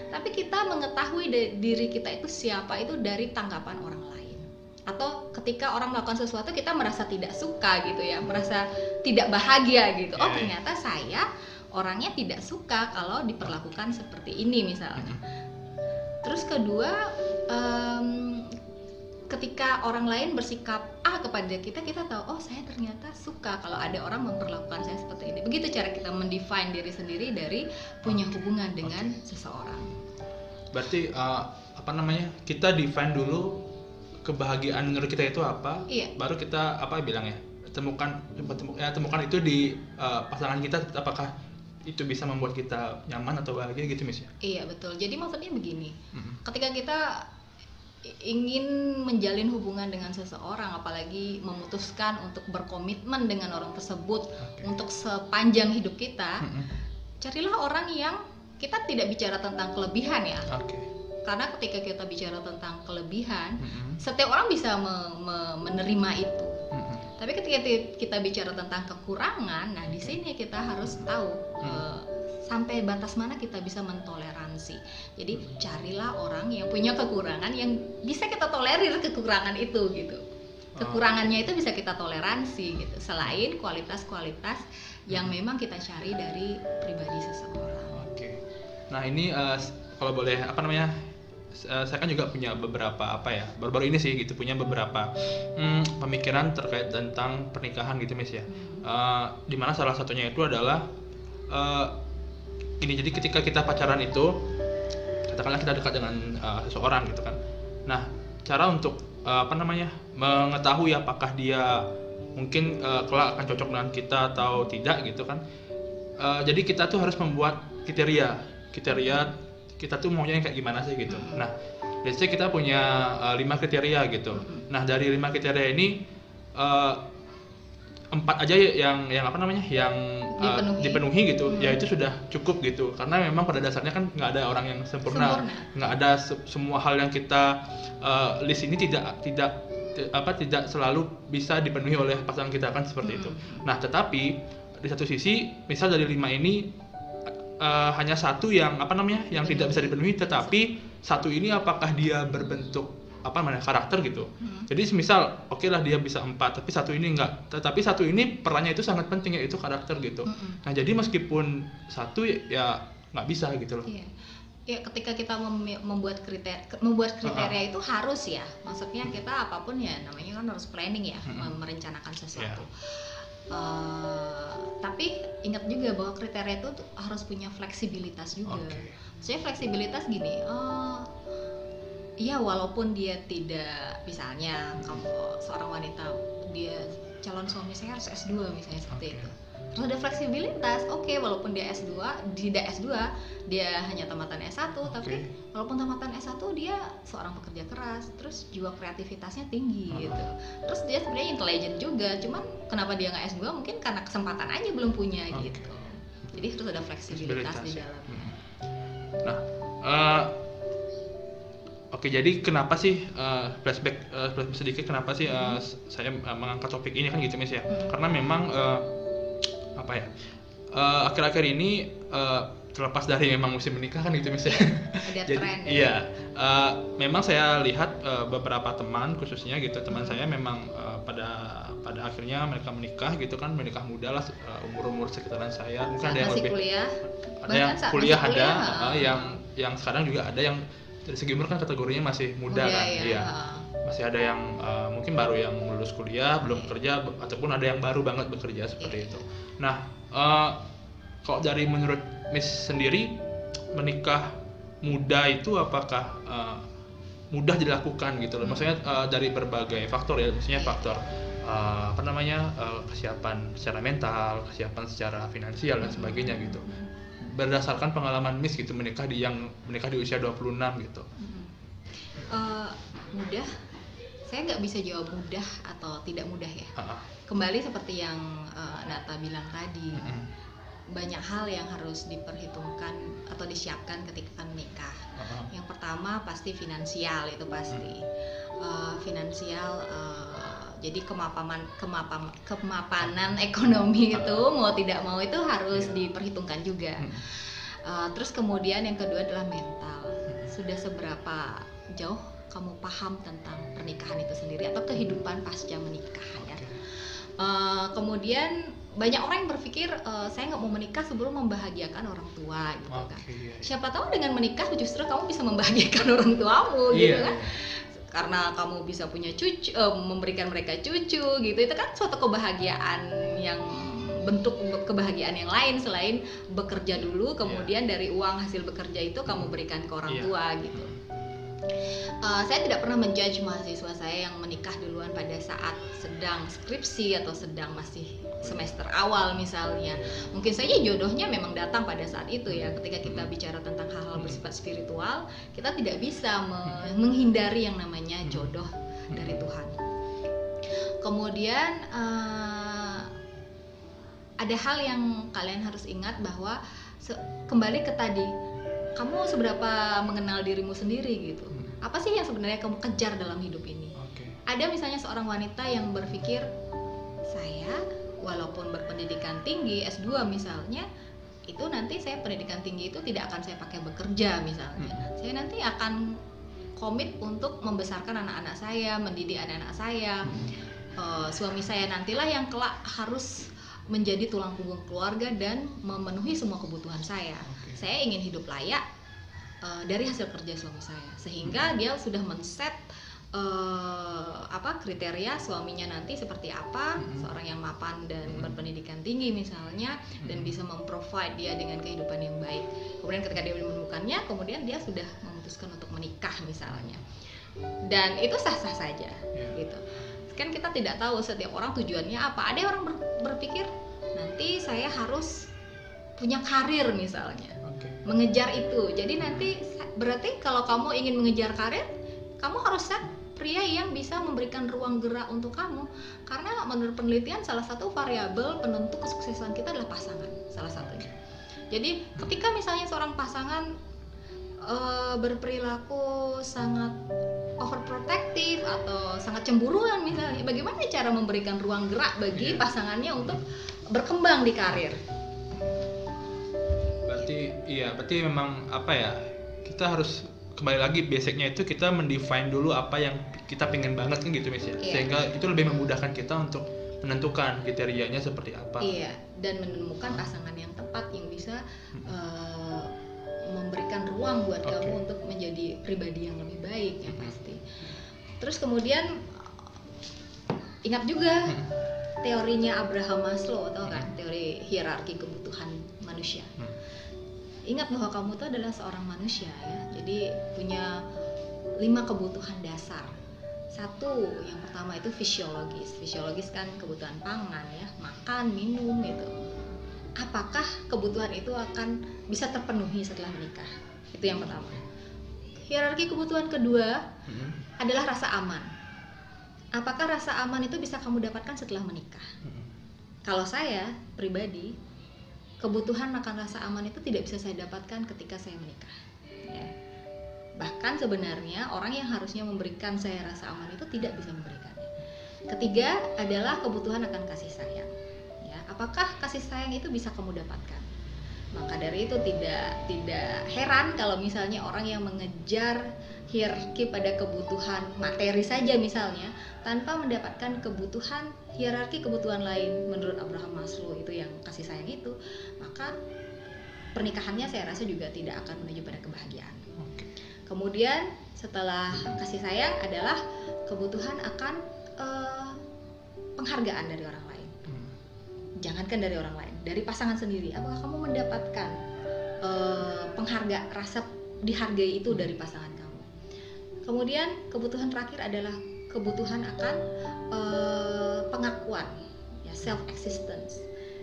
Tapi kita mengetahui diri kita itu siapa itu dari tanggapan orang lain. Atau ketika orang melakukan sesuatu kita merasa tidak suka gitu ya, merasa tidak bahagia gitu. Oh Ya, ya. ternyata saya orangnya tidak suka kalau diperlakukan seperti ini misalnya. Terus kedua, em, ketika orang lain bersikap A kepada kita, kita tahu oh saya ternyata suka kalau ada orang memperlakukan saya seperti ini. Begitu cara kita mendefine diri sendiri dari punya hubungan dengan seseorang. berarti eh, apa namanya kita define dulu kebahagiaan menurut kita itu apa Iya. baru kita apa bilangnya temukan temu- ya temukan itu di eh, pasangan kita apakah itu bisa membuat kita nyaman atau bahagia gitu mis ya Iya betul. Jadi maksudnya begini, Mm-mm. ketika kita ingin menjalin hubungan dengan seseorang, apalagi memutuskan untuk berkomitmen dengan orang tersebut Oke. untuk sepanjang hidup kita, Mm-mm. carilah orang yang kita tidak bicara tentang kelebihan ya, oke karena ketika kita bicara tentang kelebihan, Mm-mm. setiap orang bisa me- me- menerima itu. Mm-mm. Tapi ketika ti- kita bicara tentang kekurangan, nah di sini kita harus tahu Hmm. eh, sampai batas mana kita bisa mentoleransi. Jadi carilah orang yang punya kekurangan yang bisa kita tolerir kekurangan itu gitu. Kekurangannya itu bisa kita toleransi gitu. Selain kualitas-kualitas yang Hmm. memang kita cari dari pribadi seseorang. Oke. Nah ini s- kalau boleh apa namanya? Eh, saya kan juga punya beberapa apa ya baru-baru ini sih gitu punya beberapa hmm, pemikiran terkait tentang pernikahan gitu mis ya. Hmm. Eh, di mana salah satunya itu adalah eh, ini jadi ketika kita pacaran itu katakanlah kita dekat dengan eh, seseorang gitu kan. Nah cara untuk eh, apa namanya mengetahui apakah dia mungkin eh, kelak akan cocok dengan kita atau tidak gitu kan. Eh, jadi kita tuh harus membuat kriteria kriteria kita tuh maunya yang kayak gimana sih gitu. Mhm. Nah biasanya kita punya eh, lima kriteria gitu. Mhm. Nah dari lima kriteria ini eh, empat aja yang yang apa namanya yang eh, Dipenuhi. dipenuhi gitu Hmm. ya itu sudah cukup gitu karena memang pada dasarnya kan nggak ada orang yang sempurna nggak ada se- semua hal yang kita eh, list ini tidak tidak ti- apa tidak selalu bisa dipenuhi oleh pasangan kita kan seperti itu Hmm. nah tetapi di satu sisi misal dari lima ini eh, hanya satu yang apa namanya yang tidak bisa dipenuhi tetapi satu ini apakah dia berbentuk apa namanya karakter gitu Hmm. jadi misal oke lah dia bisa empat tapi satu ini enggak tetapi satu ini perannya itu sangat penting yaitu karakter gitu Mm-mm. nah jadi meskipun satu ya nggak bisa gitu loh Iya. Ya ketika kita mem- membuat kriteria membuat kriteria Ah. itu harus ya. Maksudnya kita apa pun ya namanya kan harus planning ya, mem- merencanakan sesuatu. Ya. Eh, tapi ingat juga bahwa kriteria itu harus punya fleksibilitas juga. Oke. Maksudnya fleksibilitas gini, eh iya walaupun dia tidak misalnya kamu seorang wanita dia calon suami saya harus S2 misalnya seperti Oke. itu. Terus ada fleksibilitas, oke walaupun dia S2, tidak S2, dia hanya tamatan S1, tapi walaupun tamatan S1 dia seorang pekerja keras, terus jiwa kreativitasnya tinggi Ah. gitu. Terus dia sebenarnya intelijen juga, cuman kenapa dia nggak S2 mungkin karena kesempatan aja belum punya Oke. gitu. Jadi harus ada fleksibilitas di ya. dalam. Hmm. Nah, eh, oke jadi kenapa sih eh, flashback eh, flashback sedikit kenapa sih eh, s- saya eh, mengangkat topik ini kan gitu Miss ya? Hmm. Karena memang eh, apa ya? eh, akhir-akhir ini eh, terlepas dari memang musim menikah kan gitu Miss ya. Ada Jadi tren ya. iya, eh, memang saya lihat eh, beberapa teman khususnya gitu teman Hmm. saya memang eh, pada pada akhirnya mereka menikah gitu kan menikah muda lah umur umur sekitaran saya mungkin ada yang lebih kuliah ada yang saat kuliah ada kuliah, uh, yang yang sekarang juga ada yang dari segi umur kan kategorinya masih muda, kan ya. iya ha. masih ada yang uh, mungkin baru yang lulus kuliah belum Iya. kerja ataupun ada yang baru banget bekerja seperti Iya. itu nah uh, kalau dari menurut Miss sendiri menikah muda itu apakah uh, mudah dilakukan gitu loh? Maksudnya uh, dari berbagai faktor ya maksudnya faktor uh, apa namanya uh, kesiapan secara mental kesiapan secara finansial dan sebagainya gitu. Berdasarkan pengalaman Miss gitu menikah di yang menikah di usia 26 gitu. Eh, mudah? Saya nggak bisa jawab mudah atau tidak mudah ya. Ah, ah. Kembali seperti yang eh, Nata bilang tadi. Mm-mm. banyak hal yang harus diperhitungkan atau disiapkan ketika akan menikah Ah, ah. yang pertama pasti finansial itu pasti. Eh, finansial eh, jadi kemapanan kemapam, kemapanan ekonomi itu mau tidak mau itu harus Iya. diperhitungkan juga. Hmm. Eh, terus kemudian yang kedua adalah mental. Sudah seberapa jauh kamu paham tentang pernikahan itu sendiri atau kehidupan pasca menikah Eh, kemudian banyak orang yang berpikir eh, saya nggak mau menikah sebelum membahagiakan orang tua gitu kan Oke, iya. siapa tahu dengan menikah justru kamu bisa membahagiakan orang tuamu gitu Iya. kan karena kamu bisa punya cucu eh, memberikan mereka cucu gitu itu kan suatu kebahagiaan yang bentuk kebahagiaan yang lain selain bekerja dulu kemudian dari uang hasil bekerja itu kamu berikan ke orang Iya. tua gitu Eh, saya tidak pernah menjudge mahasiswa saya yang menikah duluan pada saat sedang skripsi atau sedang masih semester awal misalnya. Mungkin saja jodohnya memang datang pada saat itu ya. Ketika kita bicara tentang hal-hal bersifat spiritual, kita tidak bisa me- menghindari yang namanya jodoh dari Tuhan. Kemudian eh, ada hal yang kalian harus ingat bahwa kembali ke tadi, kamu seberapa mengenal dirimu sendiri gitu? Hmm. apa sih yang sebenarnya kamu kejar dalam hidup ini? Oke. ada misalnya seorang wanita yang berpikir saya walaupun berpendidikan tinggi S2 misalnya itu nanti saya pendidikan tinggi itu tidak akan saya pakai bekerja misalnya. Saya nanti akan komit untuk membesarkan anak-anak saya mendidik anak-anak saya. Eh, suami saya nantilah yang kelak harus menjadi tulang punggung keluarga dan memenuhi semua kebutuhan saya. Oke. Saya ingin hidup layak eh, dari hasil kerja suami saya sehingga dia sudah men-set eh, apa kriteria suaminya nanti seperti apa Mhm. seorang yang mapan dan Mhm. berpendidikan tinggi misalnya dan Mhm. bisa memprovide dia dengan kehidupan yang baik kemudian ketika dia menemukannya kemudian dia sudah memutuskan untuk menikah misalnya dan itu sah-sah saja Iya. gitu kan kita tidak tahu setiap orang tujuannya apa ada orang ber- berpikir nanti saya harus punya karir misalnya Mengejar itu. Jadi nanti berarti kalau kamu ingin mengejar karir, kamu harus set pria yang bisa memberikan ruang gerak untuk kamu. Karena menurut penelitian salah satu variabel penentu kesuksesan kita adalah pasangan, salah satunya. Jadi ketika misalnya seorang pasangan eh, berperilaku sangat overprotective atau sangat cemburuan misalnya, bagaimana cara memberikan ruang gerak bagi Iya. pasangannya untuk berkembang di karir? Berarti iya, berarti memang apa ya? Kita harus kembali lagi basicnya itu kita mendefine dulu apa yang kita pengen banget kan gitu Miss ya. Iya. Sehingga itu lebih memudahkan kita untuk menentukan kriterianya seperti apa. Iya, dan menemukan pasangan yang tepat yang bisa eh, memberikan ruang buat Oke. kamu untuk menjadi pribadi yang lebih baik ya Mhm. pasti. Terus kemudian ingat juga Hmm. teorinya Abraham Maslow atau kan teori hierarki kebutuhan manusia. Hmm. Ingat bahwa kamu itu adalah seorang manusia ya, jadi punya lima kebutuhan dasar. Satu, yang pertama itu fisiologis. Fisiologis kan kebutuhan pangan ya, makan, minum gitu. Apakah kebutuhan itu akan bisa terpenuhi setelah menikah? Itu yang pertama. Hierarki kebutuhan kedua Hmm. adalah rasa aman. Apakah rasa aman itu bisa kamu dapatkan setelah menikah? Hmm. Kalau saya pribadi, kebutuhan akan rasa aman itu tidak bisa saya dapatkan ketika saya menikah. Ya. Bahkan sebenarnya orang yang harusnya memberikan saya rasa aman itu tidak bisa memberikannya. Ketiga adalah kebutuhan akan kasih sayang. Ya, apakah kasih sayang itu bisa kamu dapatkan? Maka dari itu tidak tidak heran kalau misalnya orang yang mengejar hierarki pada kebutuhan materi saja misalnya tanpa mendapatkan kebutuhan hierarki kebutuhan lain menurut Abraham Maslow itu yang kasih sayang itu maka pernikahannya saya rasa juga tidak akan menuju pada kebahagiaan kemudian setelah kasih sayang adalah kebutuhan akan eh, penghargaan dari orang lain. Hmm. Jangankan dari orang lain, dari pasangan sendiri. Apakah kamu mendapatkan eh, pengharga rasa dihargai itu dari pasangan kamu? Kemudian kebutuhan terakhir adalah kebutuhan akan eh, pengakuan, ya self existence.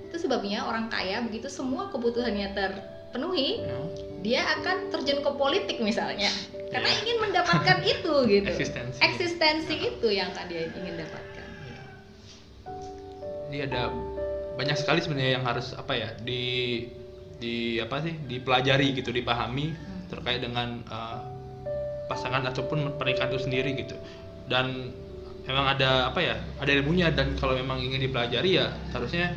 Itu sebabnya orang kaya begitu semua kebutuhannya terpenuhi, Ya. dia akan terjun ke politik misalnya, karena Iya. ingin mendapatkan itu gitu. Eksistensi. Eksistensi itu yang kan dia ingin dapatkan. Iya. Jadi ada banyak sekali sebenarnya yang harus apa ya di di apa sih dipelajari gitu dipahami Hmm. terkait dengan uh, pasangan ataupun pernikahan itu sendiri gitu dan memang ada apa ya ada ilmunya dan kalau memang ingin dipelajari ya seharusnya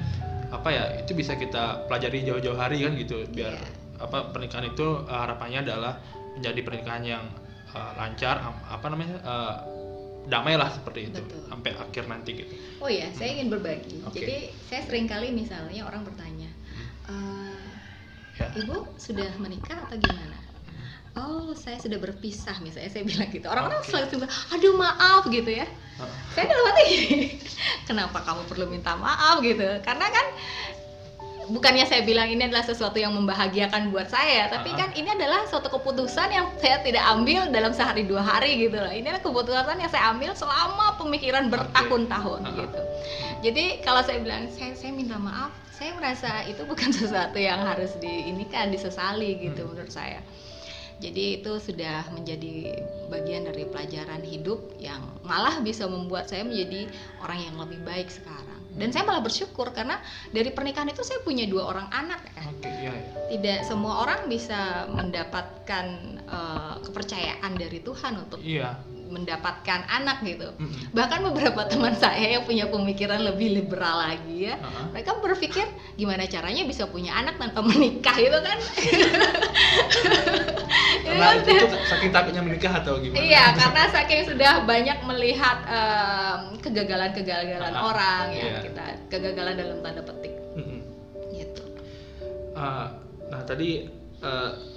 apa ya itu bisa kita pelajari jauh-jauh hari kan gitu biar Iya. apa pernikahan itu uh, harapannya adalah menjadi pernikahan yang uh, lancar am- apa namanya uh, damai lah seperti itu Betul. sampai akhir nanti gitu Oh iya, saya ingin berbagi. Oke. Jadi saya sering kali misalnya orang bertanya, "Eh, ya ibu sudah menikah atau gimana? Oh, saya sudah berpisah misalnya saya bilang gitu. Orang-orang Oke. selalu bilang, aduh maaf gitu ya. Uh, Saya dalam hati gini, kenapa kamu perlu minta maaf gitu? Karena kan bukannya saya bilang ini adalah sesuatu yang membahagiakan buat saya, tapi Ah. kan ini adalah suatu keputusan yang saya tidak ambil dalam sehari dua hari gitu loh. Ini adalah keputusan yang saya ambil selama pemikiran bertahun-tahun Ah. gitu. Jadi kalau saya bilang saya saya minta maaf, saya merasa itu bukan sesuatu yang harus di ini kan disesali gitu Hmm. menurut saya. Jadi itu sudah menjadi bagian dari pelajaran hidup yang malah bisa membuat saya menjadi orang yang lebih baik sekarang. Dan saya malah bersyukur karena dari pernikahan itu saya punya dua orang anak kan. oke iya ya Tidak semua orang bisa mendapatkan eh, kepercayaan dari Tuhan untuk iya mendapatkan anak gitu. Mm-mm. Bahkan beberapa teman saya yang punya pemikiran lebih liberal lagi ya, Uh-uh. mereka berpikir gimana caranya bisa punya anak tanpa menikah gitu kan? Karena itu, itu saking takutnya menikah atau gimana Iya, karena saking sudah banyak melihat em, kegagalan-kegagalan Ah, orang iya. ya kita kegagalan dalam tanda petik Mm-mm. gitu. Uh, nah tadi uh, s-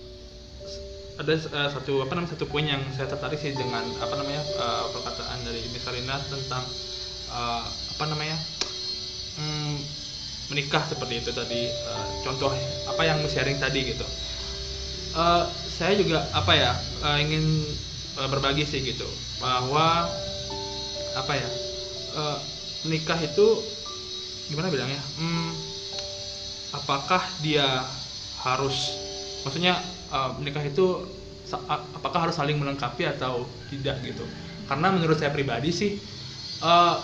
ada uh, satu apa namanya satu poin yang saya tertarik sih dengan apa namanya uh, perkataan dari Miss Karina tentang uh, apa namanya mm, menikah seperti itu tadi uh, contoh apa yang sharing tadi gitu. Uh, saya juga apa ya uh, ingin uh, berbagi sih gitu bahwa apa ya uh, menikah itu gimana bilangnya hmm, apakah dia harus maksudnya uh, menikah itu apakah harus saling melengkapi atau tidak gitu. Karena menurut saya pribadi sih uh,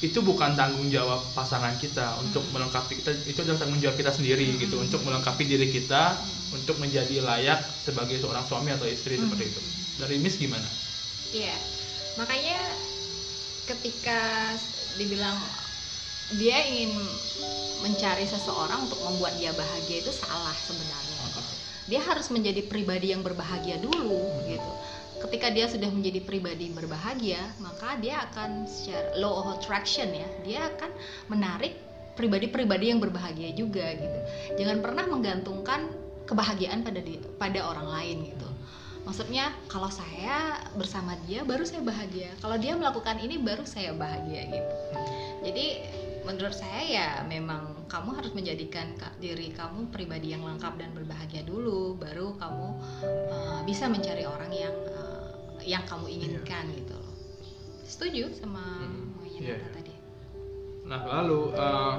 itu bukan tanggung jawab pasangan kita untuk melengkapi kita itu adalah tanggung jawab kita sendiri gitu untuk melengkapi diri kita untuk menjadi layak sebagai seorang suami atau istri seperti itu. Dari Miss gimana? Iya, makanya ketika dibilang dia ingin mencari seseorang untuk membuat dia bahagia itu salah sebenarnya. Dia harus menjadi pribadi yang berbahagia dulu gitu. Ketika dia sudah menjadi pribadi berbahagia, maka dia akan secara law of attraction ya, dia akan menarik pribadi-pribadi yang berbahagia juga gitu. Jangan pernah menggantungkan kebahagiaan pada di, pada orang lain gitu. Maksudnya kalau saya bersama dia baru saya bahagia. Kalau dia melakukan ini baru saya bahagia gitu. Jadi menurut saya ya memang kamu harus menjadikan ka- diri kamu pribadi yang lengkap dan berbahagia dulu, baru kamu uh, bisa mencari orang yang uh, yang kamu inginkan gitu loh. Setuju sama Hmm, omongannya iya, iya. tadi? Nah lalu uh,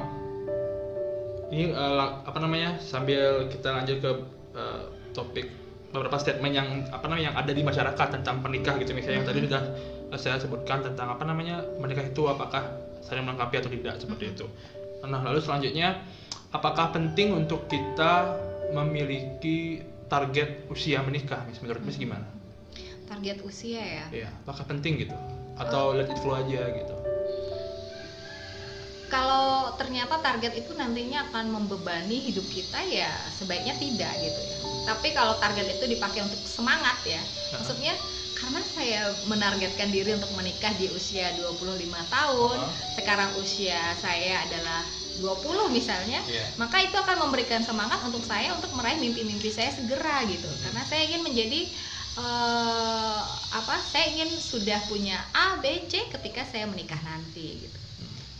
ini uh, apa namanya sambil kita lanjut ke uh, topik beberapa statement yang apa namanya yang ada di masyarakat tentang pernikah gitu misalnya yang tadi sudah uh, saya sebutkan tentang apa namanya menikah itu apakah saling melengkapi atau tidak seperti itu. Nah lalu selanjutnya apakah penting untuk kita memiliki target usia menikah Miss? menurut Miss gimana? Target usia ya. Iya, apakah penting gitu atau let it flow aja gitu? kalau ternyata target itu nantinya akan membebani hidup kita ya sebaiknya tidak gitu ya. Tapi kalau target itu dipakai untuk semangat ya, maksudnya karena saya menargetkan diri untuk menikah di usia 25 tahun, Ah. sekarang usia saya adalah 20 misalnya, Iya. maka itu akan memberikan semangat untuk saya untuk meraih mimpi-mimpi saya segera gitu. Karena saya ingin menjadi eh, apa saya ingin sudah punya A B C ketika saya menikah nanti gitu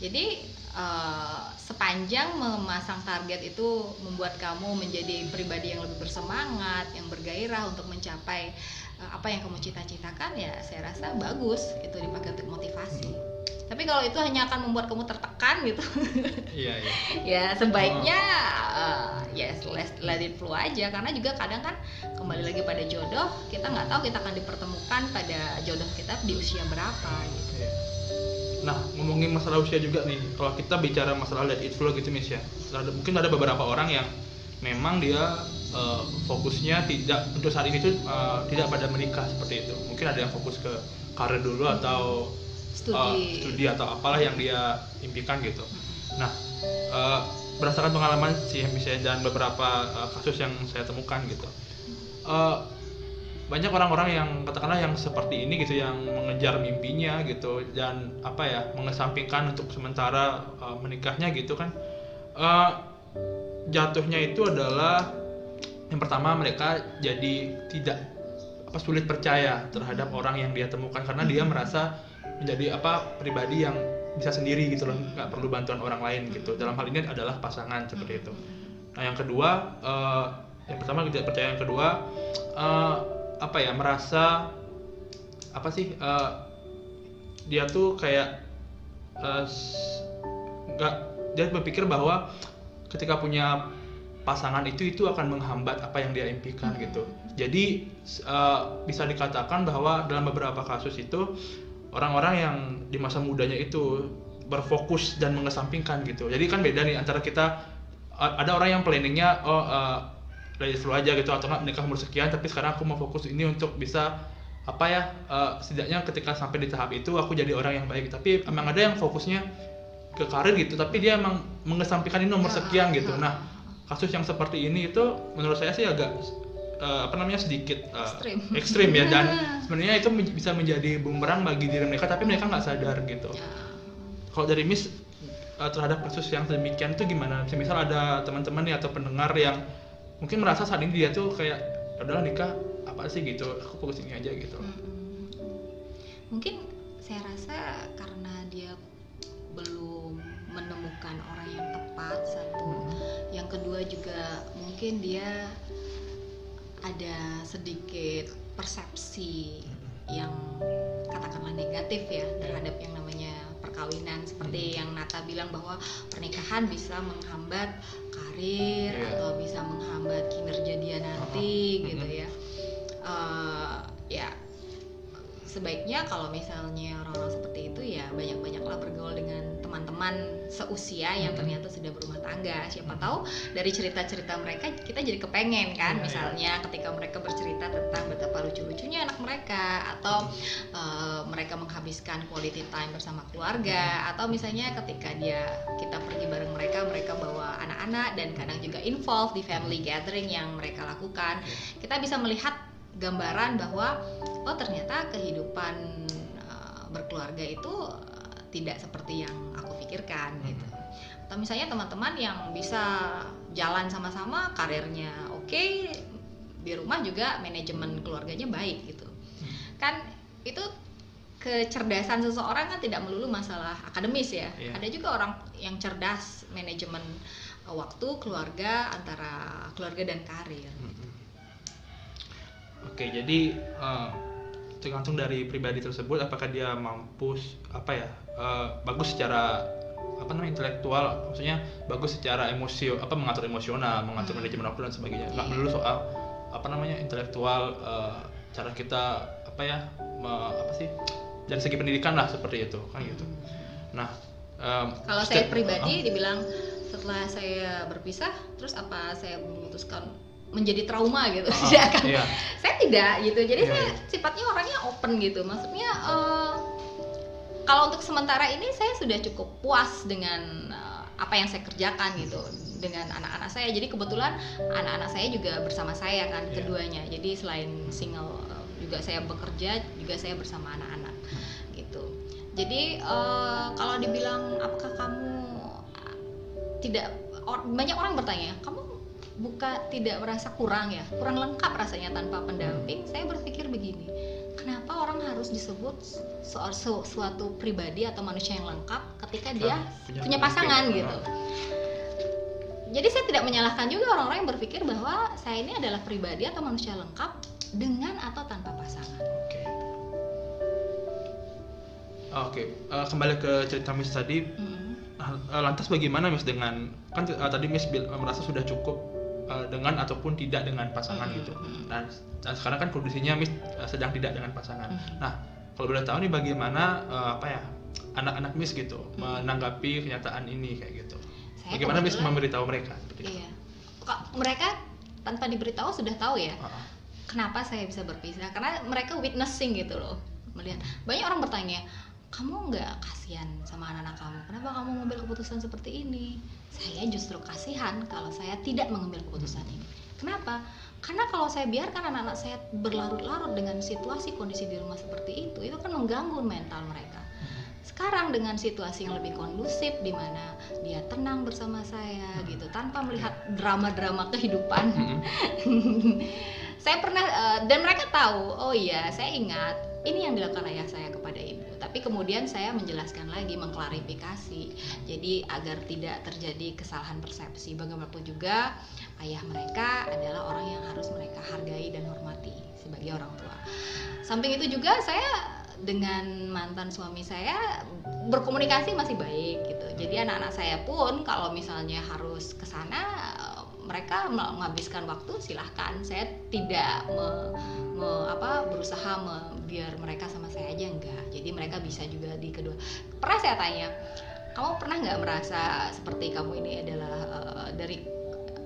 jadi uh, sepanjang memasang target itu membuat kamu menjadi pribadi yang lebih bersemangat yang bergairah untuk mencapai uh, apa yang kamu cita-citakan ya saya rasa bagus itu dipakai untuk motivasi. Tapi kalau itu hanya akan membuat kamu tertekan gitu. Iya iya. Ya sebaiknya uh, ya let, let it flow aja. Karena juga kadang kan kembali lagi pada jodoh kita nggak tahu kita akan dipertemukan pada jodoh kita di usia berapa gitu. Iya. Nah, ngomongin masalah usia juga nih, kalau kita bicara masalah let it flow gitu Miss ya, ada, mungkin ada beberapa orang yang memang dia uh, fokusnya tidak untuk saat ini tuh uh, tidak pada menikah seperti itu. Mungkin ada yang fokus ke karir dulu atau studi, uh, studi atau apalah yang dia impikan gitu. Nah, uh, berdasarkan pengalaman sih misalnya dan beberapa uh, kasus yang saya temukan gitu, uh, banyak orang-orang yang katakanlah yang seperti ini gitu yang mengejar mimpinya gitu dan apa ya mengesampingkan untuk sementara uh, menikahnya gitu kan uh, jatuhnya itu adalah yang pertama mereka jadi tidak apa sulit percaya terhadap orang yang dia temukan karena dia merasa menjadi apa pribadi yang bisa sendiri gitu loh nggak perlu bantuan orang lain gitu. Dalam hal ini adalah pasangan seperti itu. Nah yang kedua uh, yang pertama tidak percaya yang kedua uh, apa ya merasa apa sih uh, dia tuh kayak nggak uh, dia berpikir bahwa ketika punya pasangan itu itu akan menghambat apa yang dia impikan gitu. Jadi uh, bisa dikatakan bahwa dalam beberapa kasus itu orang-orang yang di masa mudanya itu berfokus dan mengesampingkan gitu. Jadi kan beda nih antara kita ada orang yang planningnya oh uh, dari slow aja gitu atau menikah umur sekian tapi sekarang aku mau fokus ini untuk bisa apa ya uh, setidaknya ketika sampai di tahap itu aku jadi orang yang baik. Tapi emang ada yang fokusnya ke karir gitu tapi dia emang mengesampingkan ini nomor Ya, sekian gitu ya. nah kasus yang seperti ini itu menurut saya sih agak uh, apa namanya sedikit uh, Ekstrim. ekstrim ya dan sebenarnya itu men- bisa menjadi bumerang bagi diri mereka tapi mereka nggak sadar gitu Ya. kalau dari Miss uh, terhadap kasus yang demikian itu gimana? Misal ada teman-teman nih atau pendengar yang mungkin merasa saat ini dia tuh kayak "Ya udahlah nikah apa sih gitu, aku fokus ini aja gitu. Mm-mm. Mungkin saya rasa karena menemukan orang yang tepat satu, yang kedua juga mungkin dia ada sedikit persepsi yang katakanlah negatif ya terhadap yang namanya perkawinan. Seperti yang Nata bilang bahwa pernikahan bisa menghambat karir Iya. atau bisa menghambat kinerja dia nanti Oh, gitu ya. Eh, ya sebaiknya kalau misalnya orang-orang seperti itu ya banyak-banyaklah bergaul dengan teman-teman seusia yang Mhm. ternyata sudah berumah tangga. Siapa tahu dari cerita-cerita mereka kita jadi kepengen kan Iya, iya. misalnya ketika mereka bercerita tentang betapa lucu-lucunya anak mereka atau eh, mereka menghabiskan quality time bersama keluarga atau misalnya ketika dia kita pergi bareng mereka mereka bawa anak-anak dan kadang juga involve di family gathering yang mereka lakukan. Kita bisa melihat gambaran bahwa oh ternyata kehidupan eh, berkeluarga itu tidak seperti yang aku pikirkan Hmm. gitu atau misalnya teman-teman yang bisa jalan sama-sama karirnya oke di rumah juga manajemen keluarganya baik gitu kan itu kecerdasan seseorang kan tidak melulu masalah akademis ya Iya. ada juga orang yang cerdas manajemen eh, waktu keluarga antara keluarga dan karir Mm-mm. Oke, jadi eh, tergantung dari pribadi tersebut apakah dia mampu apa ya eh, bagus secara apa namanya intelektual, maksudnya bagus secara emosi apa mengatur emosional, mengatur Hmm. manajemen waktu dan sebagainya. Nggak melulu soal apa namanya intelektual eh, cara kita apa ya me- apa sih dari segi pendidikan lah seperti itu kan gitu. Nah, em, Kalau saya setiap- pribadi dibilang setelah saya berpisah, terus apa saya memutuskan menjadi trauma gitu? Ah, Tidak akan. iya. Saya tidak gitu. Jadi Iya, saya iya. sifatnya orangnya open gitu. Maksudnya eh, kalau untuk sementara ini saya sudah cukup puas dengan eh, apa yang saya kerjakan gitu dengan anak-anak saya. Jadi kebetulan anak-anak saya juga bersama saya kan Iya. keduanya. Jadi selain single eh, juga saya bekerja, juga saya bersama anak-anak gitu. Jadi eh, kalau dibilang apakah kamu tidak or- banyak orang bertanya, kamu buka tidak merasa kurang ya, kurang lengkap rasanya tanpa pendamping. Saya berpikir begini, kenapa orang harus disebut soal su- suatu pribadi atau manusia yang lengkap ketika dia punya punya pasangan Ah. gitu. Jadi saya tidak menyalahkan juga orang-orang yang berpikir bahwa saya ini adalah pribadi atau manusia lengkap dengan atau tanpa pasangan. Oke. Oke, eh, kembali ke cerita Miss tadi. Mm. eh, Lantas bagaimana Miss dengan kan eh, tadi Miss merasa sudah cukup eh, dengan ataupun tidak dengan pasangan Mm, gitu. mm. Nah, dan sekarang kan kondisinya Miss eh, sedang tidak dengan pasangan. Mm. Nah, kalau boleh tahu nih bagaimana eh, apa ya anak-anak Miss gitu menanggapi kenyataan ini kayak gitu. Saya Bagaimana Miss memberitahu mereka? seperti? Iya. Kok mereka tanpa diberitahu sudah tahu ya Ah, ah. kenapa saya bisa berpisah karena mereka witnessing gitu loh melihat banyak orang bertanya kamu nggak kasihan sama anak-anak kamu? Kenapa kamu mengambil keputusan seperti ini? Saya justru kasihan kalau saya tidak mengambil keputusan ini. Kenapa? Karena kalau saya biarkan anak-anak saya berlarut-larut dengan situasi kondisi di rumah seperti itu itu kan mengganggu mental mereka. Sekarang dengan situasi yang lebih kondusif di mana dia tenang bersama saya gitu tanpa melihat drama-drama kehidupan. Mm-mm. saya pernah eh, dan mereka tahu oh iya saya ingat ini yang dilakukan ayah saya ibu tapi kemudian saya menjelaskan lagi mengklarifikasi. Jadi agar tidak terjadi kesalahan persepsi. Bagaimanapun juga ayah mereka adalah orang yang harus mereka hargai dan hormati sebagai orang tua. Samping itu juga saya dengan mantan suami saya berkomunikasi masih baik gitu. Jadi anak-anak saya pun kalau misalnya harus ke sana mereka menghabiskan waktu silahkan. Saya tidak me- me- apa berusaha me- biar mereka sama saya aja enggak. Jadi mereka bisa juga di kedua pernah saya tanya kamu pernah nggak merasa seperti kamu ini adalah eh, dari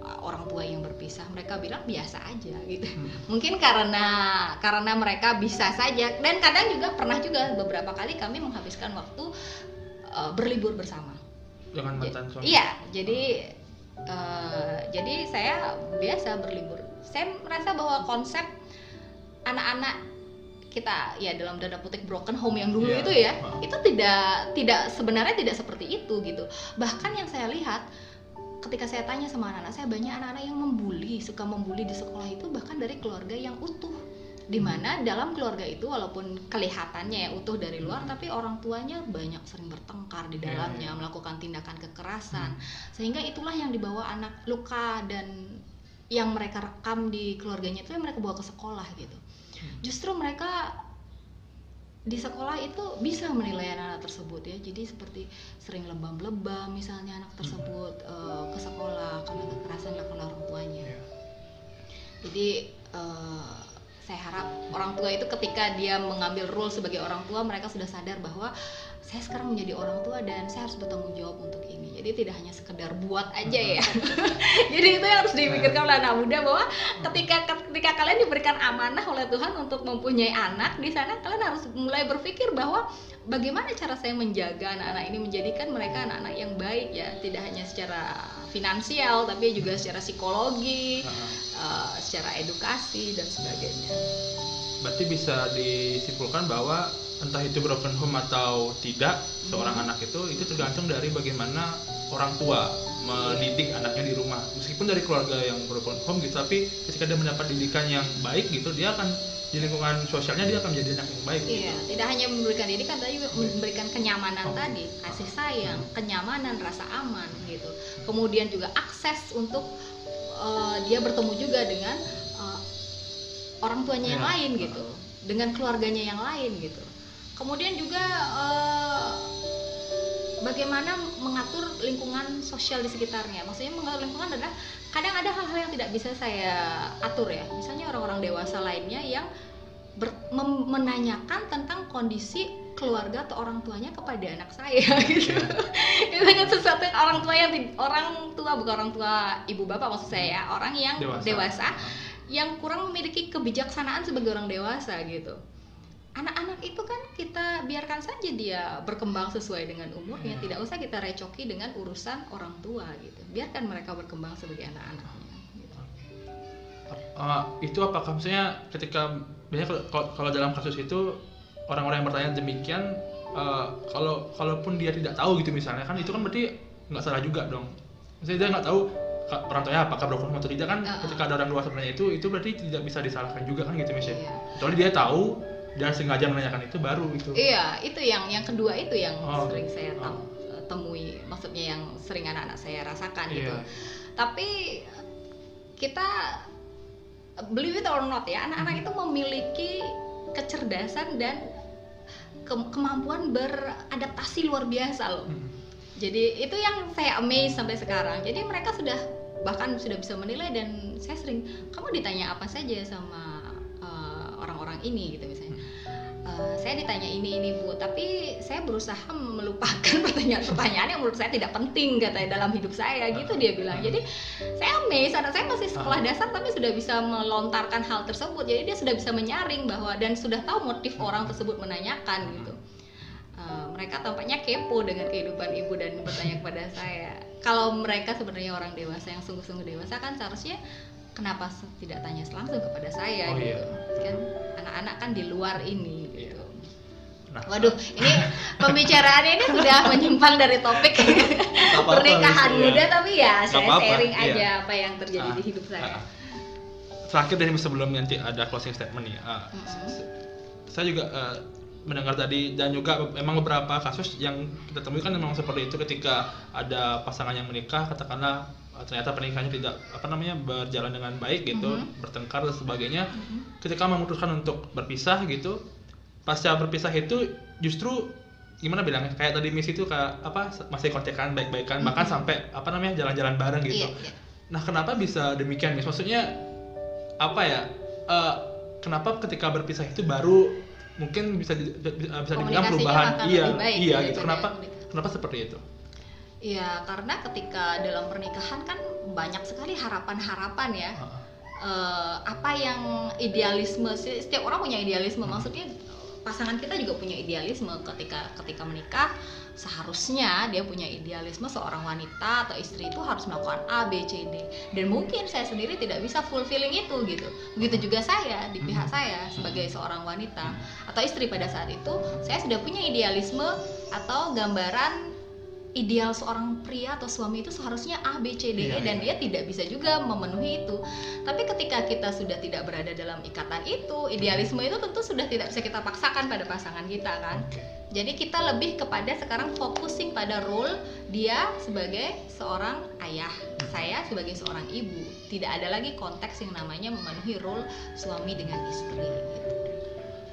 eh, orang tua yang berpisah? Mereka bilang biasa aja gitu. Hmm. mungkin karena karena mereka bisa saja. Dan kadang juga pernah juga beberapa kali kami menghabiskan waktu eh, berlibur bersama. Dengan mantan suami. Iya, jadi eh, jadi saya biasa berlibur. Saya merasa bahwa konsep anak-anak kita ya dalam tanda petik broken home yang dulu Iya. itu ya, itu tidak tidak sebenarnya tidak seperti itu gitu. Bahkan yang saya lihat ketika saya tanya sama anak-anak saya banyak anak-anak yang membuli, suka membuli di sekolah itu bahkan dari keluarga yang utuh di mana dalam keluarga itu walaupun kelihatannya ya utuh dari luar tapi orang tuanya banyak sering bertengkar di Iya, dalamnya iya. melakukan tindakan kekerasan. Sehingga itulah yang dibawa anak luka dan yang mereka rekam di keluarganya itu yang mereka bawa ke sekolah gitu. Justru mereka di sekolah itu bisa menilai anak-anak tersebut ya. Jadi seperti sering lebam-lebam misalnya anak tersebut eh, ke sekolah karena kekerasan dilakukan orang tuanya. Iya. jadi harap orang tua itu ketika dia mengambil role sebagai orang tua mereka sudah sadar bahwa saya sekarang menjadi orang tua dan saya harus bertanggung jawab untuk ini. Jadi tidak hanya sekedar buat aja ya. Jadi itu yang harus dipikirkan oleh anak muda bahwa ketika ketika kalian diberikan amanah oleh Tuhan untuk mempunyai anak di sana kalian harus mulai berpikir bahwa bagaimana cara saya menjaga anak-anak ini menjadikan mereka anak-anak yang baik ya. Tidak hanya secara finansial tapi juga secara psikologi uh, secara edukasi dan sebagainya. Berarti bisa disimpulkan bahwa entah itu broken home atau tidak seorang Hmm. anak itu itu tergantung dari bagaimana orang tua mendidik anaknya di rumah. Meskipun dari keluarga yang broken home gitu, tapi ketika dia mendapat didikan yang baik gitu, dia akan di lingkungan sosialnya dia akan menjadi anak yang baik. Iya, tidak hanya memberikan didikan tapi juga memberikan kenyamanan Oh. tadi, kasih sayang, kenyamanan, rasa aman gitu. Kemudian juga akses untuk uh, dia bertemu juga dengan uh, orang tuanya yang Iya. lain gitu, dengan keluarganya yang lain gitu. Kemudian juga uh, bagaimana mengatur lingkungan sosial di sekitarnya. Maksudnya mengatur lingkungan adalah kadang ada hal-hal yang tidak bisa saya atur ya. Misalnya orang-orang dewasa lainnya yang ber- mem- menanyakan tentang kondisi keluarga atau orang tuanya kepada anak saya gitu. itu kan sesuatu yang orang tua yang orang tua bukan orang tua ibu bapak maksud saya ya, orang yang Dewasa. dewasa yang kurang memiliki kebijaksanaan sebagai orang dewasa gitu. Anak-anak itu kan kita biarkan saja dia berkembang sesuai dengan umurnya, Iya. tidak usah kita recoki dengan urusan orang tua gitu. Biarkan mereka berkembang sebagai anak-anaknya. Gitu. Uh, itu apakah maksudnya ketika biasanya kalau, kalau dalam kasus itu orang-orang yang bertanya demikian uh, kalau kalaupun dia tidak tahu gitu misalnya kan itu kan berarti nggak salah juga dong maksudnya dia nggak tahu tuanya apakah home atau tidak kan Uh-uh. ketika ada orang luar sebenarnya itu itu berarti tidak bisa disalahkan juga kan gitu misalnya Iya. kecuali dia tahu dan sengaja menanyakan itu baru itu Iya, itu yang yang kedua itu yang Oh. sering saya Oh. temui, maksudnya yang sering anak-anak saya rasakan gitu. Iya. Tapi kita believe it or not ya, anak-anak itu memiliki kecerdasan dan ke- kemampuan beradaptasi luar biasa loh. Hmm. Jadi itu yang saya amaze sampai sekarang. Jadi mereka sudah bahkan sudah bisa menilai dan saya sering kamu ditanya apa saja sama eh, orang-orang ini gitu misalnya. Eh, saya ditanya ini ini bu, tapi saya berusaha melupakan pertanyaan-pertanyaan yang menurut saya tidak penting katanya dalam hidup saya gitu dia bilang. Jadi saya amazed anak saya masih sekolah dasar tapi sudah bisa melontarkan hal tersebut. Jadi dia sudah bisa menyaring bahwa dan sudah tahu motif orang tersebut menanyakan gitu. Uh, mereka tampaknya kepo dengan kehidupan ibu dan bertanya kepada saya. Kalau mereka sebenarnya orang dewasa yang sungguh-sungguh dewasa kan seharusnya kenapa tidak tanya langsung kepada saya Oh, gitu. iya. Kan anak-anak kan di luar ini Waduh, ini pembicaraannya ini sudah menyimpang dari topik pernikahan iya. muda tapi ya saya apa-apa, sharing iya. aja apa yang terjadi Ah, di hidup saya. ah. terakhir dari sebelum nanti ada closing statement nih ah, Mm-mm. s- saya juga eh, mendengar tadi dan juga memang beberapa kasus yang kita temui kan memang seperti itu ketika ada pasangan yang menikah katakanlah eh, ternyata pernikahannya tidak apa namanya berjalan dengan baik gitu Mhm. bertengkar dan sebagainya Mhm. ketika memutuskan untuk berpisah gitu pasca berpisah itu justru gimana bilangnya kayak tadi Miss itu kayak apa masih kontekan baik-baikan bahkan Mhm. sampai apa namanya jalan-jalan bareng gitu Iya, iya. Nah, kenapa bisa demikian, Miss? Maksudnya apa ya? eh, kenapa ketika berpisah itu baru mungkin bisa bisa dibilang perubahan? akan Iya, lebih baik iya daripada gitu. Kenapa? menikah. Kenapa seperti itu? Iya, karena ketika dalam pernikahan kan banyak sekali harapan-harapan ya. Heeh. Eh, apa yang idealisme sih- setiap orang punya idealisme maksudnya pasangan kita juga punya idealisme ketika ketika menikah seharusnya dia punya idealisme seorang wanita atau istri itu harus melakukan A B C D. Dan mungkin saya sendiri tidak bisa fulfilling itu gitu. Begitu juga saya di pihak saya sebagai seorang wanita atau istri pada saat itu saya sudah punya idealisme atau gambaran ideal seorang pria atau suami itu seharusnya A B C D E Iya, dan iya. dia tidak bisa juga memenuhi itu tapi ketika kita sudah tidak berada dalam ikatan itu, idealisme itu tentu sudah tidak bisa kita paksakan pada pasangan kita kan. Jadi kita lebih kepada sekarang focusing pada role dia sebagai seorang ayah, saya sebagai seorang ibu. Tidak ada lagi konteks yang namanya memenuhi role suami dengan istri gitu.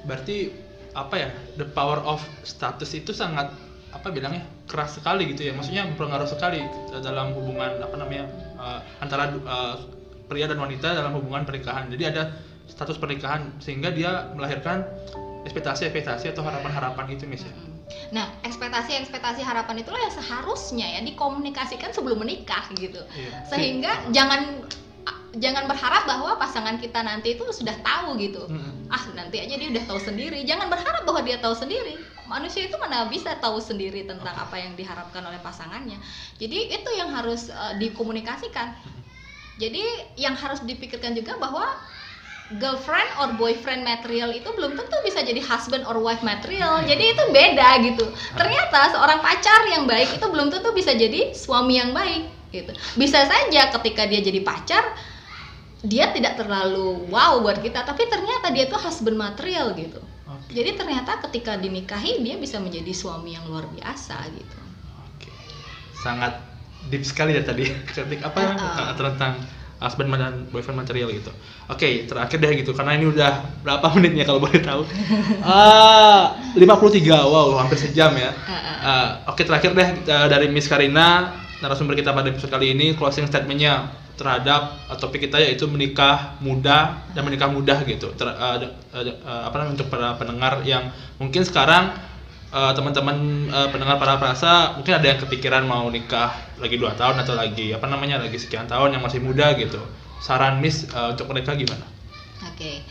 Berarti apa ya? The power of status itu sangat apa bilangnya keras sekali gitu ya. Maksudnya berpengaruh sekali dalam hubungan apa namanya eh, antara eh, pria dan wanita dalam hubungan pernikahan. Jadi ada status pernikahan sehingga dia melahirkan ekspektasi-ekspektasi atau harapan-harapan gitu ya. Mm-mm. Nah, ekspektasi-ekspektasi harapan itulah yang seharusnya ya dikomunikasikan sebelum menikah gitu. Iya. Sehingga jangan jangan berharap bahwa pasangan kita nanti itu sudah tahu gitu. Mm-mm. ah nanti aja dia udah tahu sendiri jangan berharap bahwa dia tahu sendiri manusia itu mana bisa tahu sendiri tentang apa yang diharapkan oleh pasangannya. Jadi itu yang harus eh, dikomunikasikan. Jadi yang harus dipikirkan juga bahwa girlfriend or boyfriend material itu belum tentu bisa jadi husband or wife material. Jadi itu beda gitu. Ternyata seorang pacar yang baik itu belum tentu bisa jadi suami yang baik gitu. Bisa saja ketika dia jadi pacar dia tidak terlalu wow buat kita tapi ternyata dia tuh husband material gitu. Jadi ternyata ketika dinikahi dia bisa menjadi suami yang luar biasa gitu Oke. Sangat deep sekali ya tadi. Cantik apa ya Uh-uh. tentang husband dan boyfriend material gitu. Oke, terakhir deh gitu karena ini udah berapa menitnya kalau boleh tahu. Ah, 53. Wow, hampir sejam ya. Ah, Oke, terakhir deh eh, dari Miss Karina, narasumber kita pada episode kali ini closing statementnya terhadap eh, topik kita yaitu menikah muda dan menikah mudah gitu. Ter- de- eh, eh, apa namanya untuk para pendengar yang mungkin sekarang eh, teman-teman eh, pendengar para perasa mungkin ada yang kepikiran mau nikah lagi dua tahun atau lagi apa namanya lagi sekian tahun yang masih muda gitu. Saran Miss eh, untuk mereka gimana? Oke,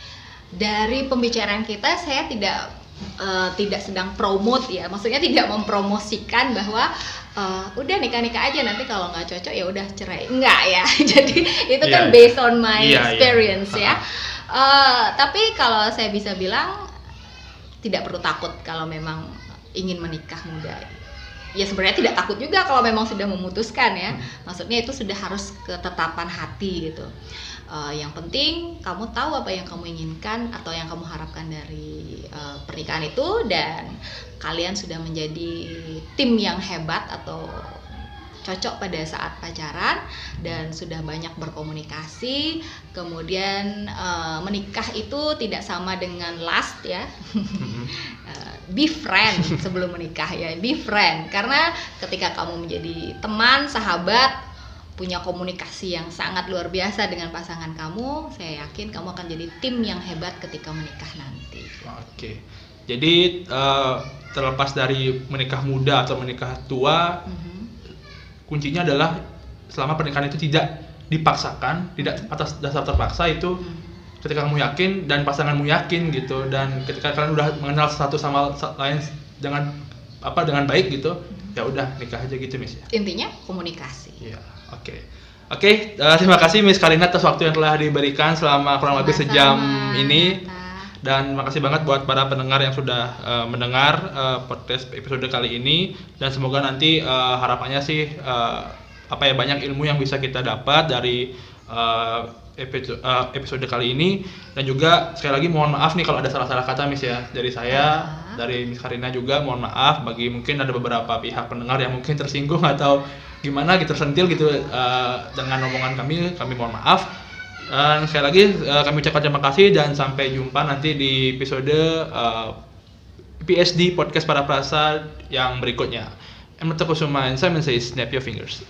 dari pembicaraan kita saya tidak eh, tidak sedang promote ya, maksudnya tidak mempromosikan bahwa eh, udah nikah nikah aja nanti kalau nggak cocok ya udah cerai, enggak ya. Jadi itu Iya, kan iya. based on my Iya, iya. experience ya. Ah. Eh, tapi kalau saya bisa bilang tidak perlu takut kalau memang ingin menikah muda. Ya sebenarnya tidak takut juga kalau memang sudah memutuskan ya. Maksudnya itu sudah harus ketetapan hati gitu. Uh, yang penting kamu tahu apa yang kamu inginkan atau yang kamu harapkan dari uh, pernikahan itu dan kalian sudah menjadi tim yang hebat atau cocok pada saat pacaran dan sudah banyak berkomunikasi kemudian uh, menikah itu tidak sama dengan last ya uh, be friend sebelum menikah ya be friend karena ketika kamu menjadi teman sahabat punya komunikasi yang sangat luar biasa dengan pasangan kamu, saya yakin kamu akan jadi tim yang hebat ketika menikah nanti. Oke. Jadi uh, terlepas dari menikah muda atau menikah tua, mm-hmm. Kuncinya adalah selama pernikahan itu tidak dipaksakan, tidak atas dasar terpaksa itu ketika kamu yakin dan pasanganmu yakin gitu dan ketika kalian udah mengenal satu sama lain dengan apa dengan baik gitu, ya udah nikah aja gitu Miss ya. Intinya komunikasi. Iya. Oke. Okay. Oke, okay, uh, eh, terima kasih Miss Karina atas waktu yang telah diberikan selama kurang lebih sejam ini. Dan makasih banget buat para pendengar yang sudah uh, mendengar uh, podcast episode kali ini. Dan semoga nanti uh, harapannya sih uh, apa ya banyak ilmu yang bisa kita dapat dari uh, episode, uh, episode kali ini. Dan juga sekali lagi mohon maaf nih kalau ada salah-salah kata Miss ya dari saya uh-huh. dari Miss Karina juga. Mohon maaf bagi mungkin ada beberapa pihak pendengar yang mungkin tersinggung atau gimana gitu tersentil gitu uh, dengan omongan kami. Kami mohon maaf dan sekali lagi uh, kami ucapkan terima kasih dan sampai jumpa nanti di episode uh, eh, PSD podcast para prasa yang berikutnya. Emma Kusuma and Simon says snap your fingers.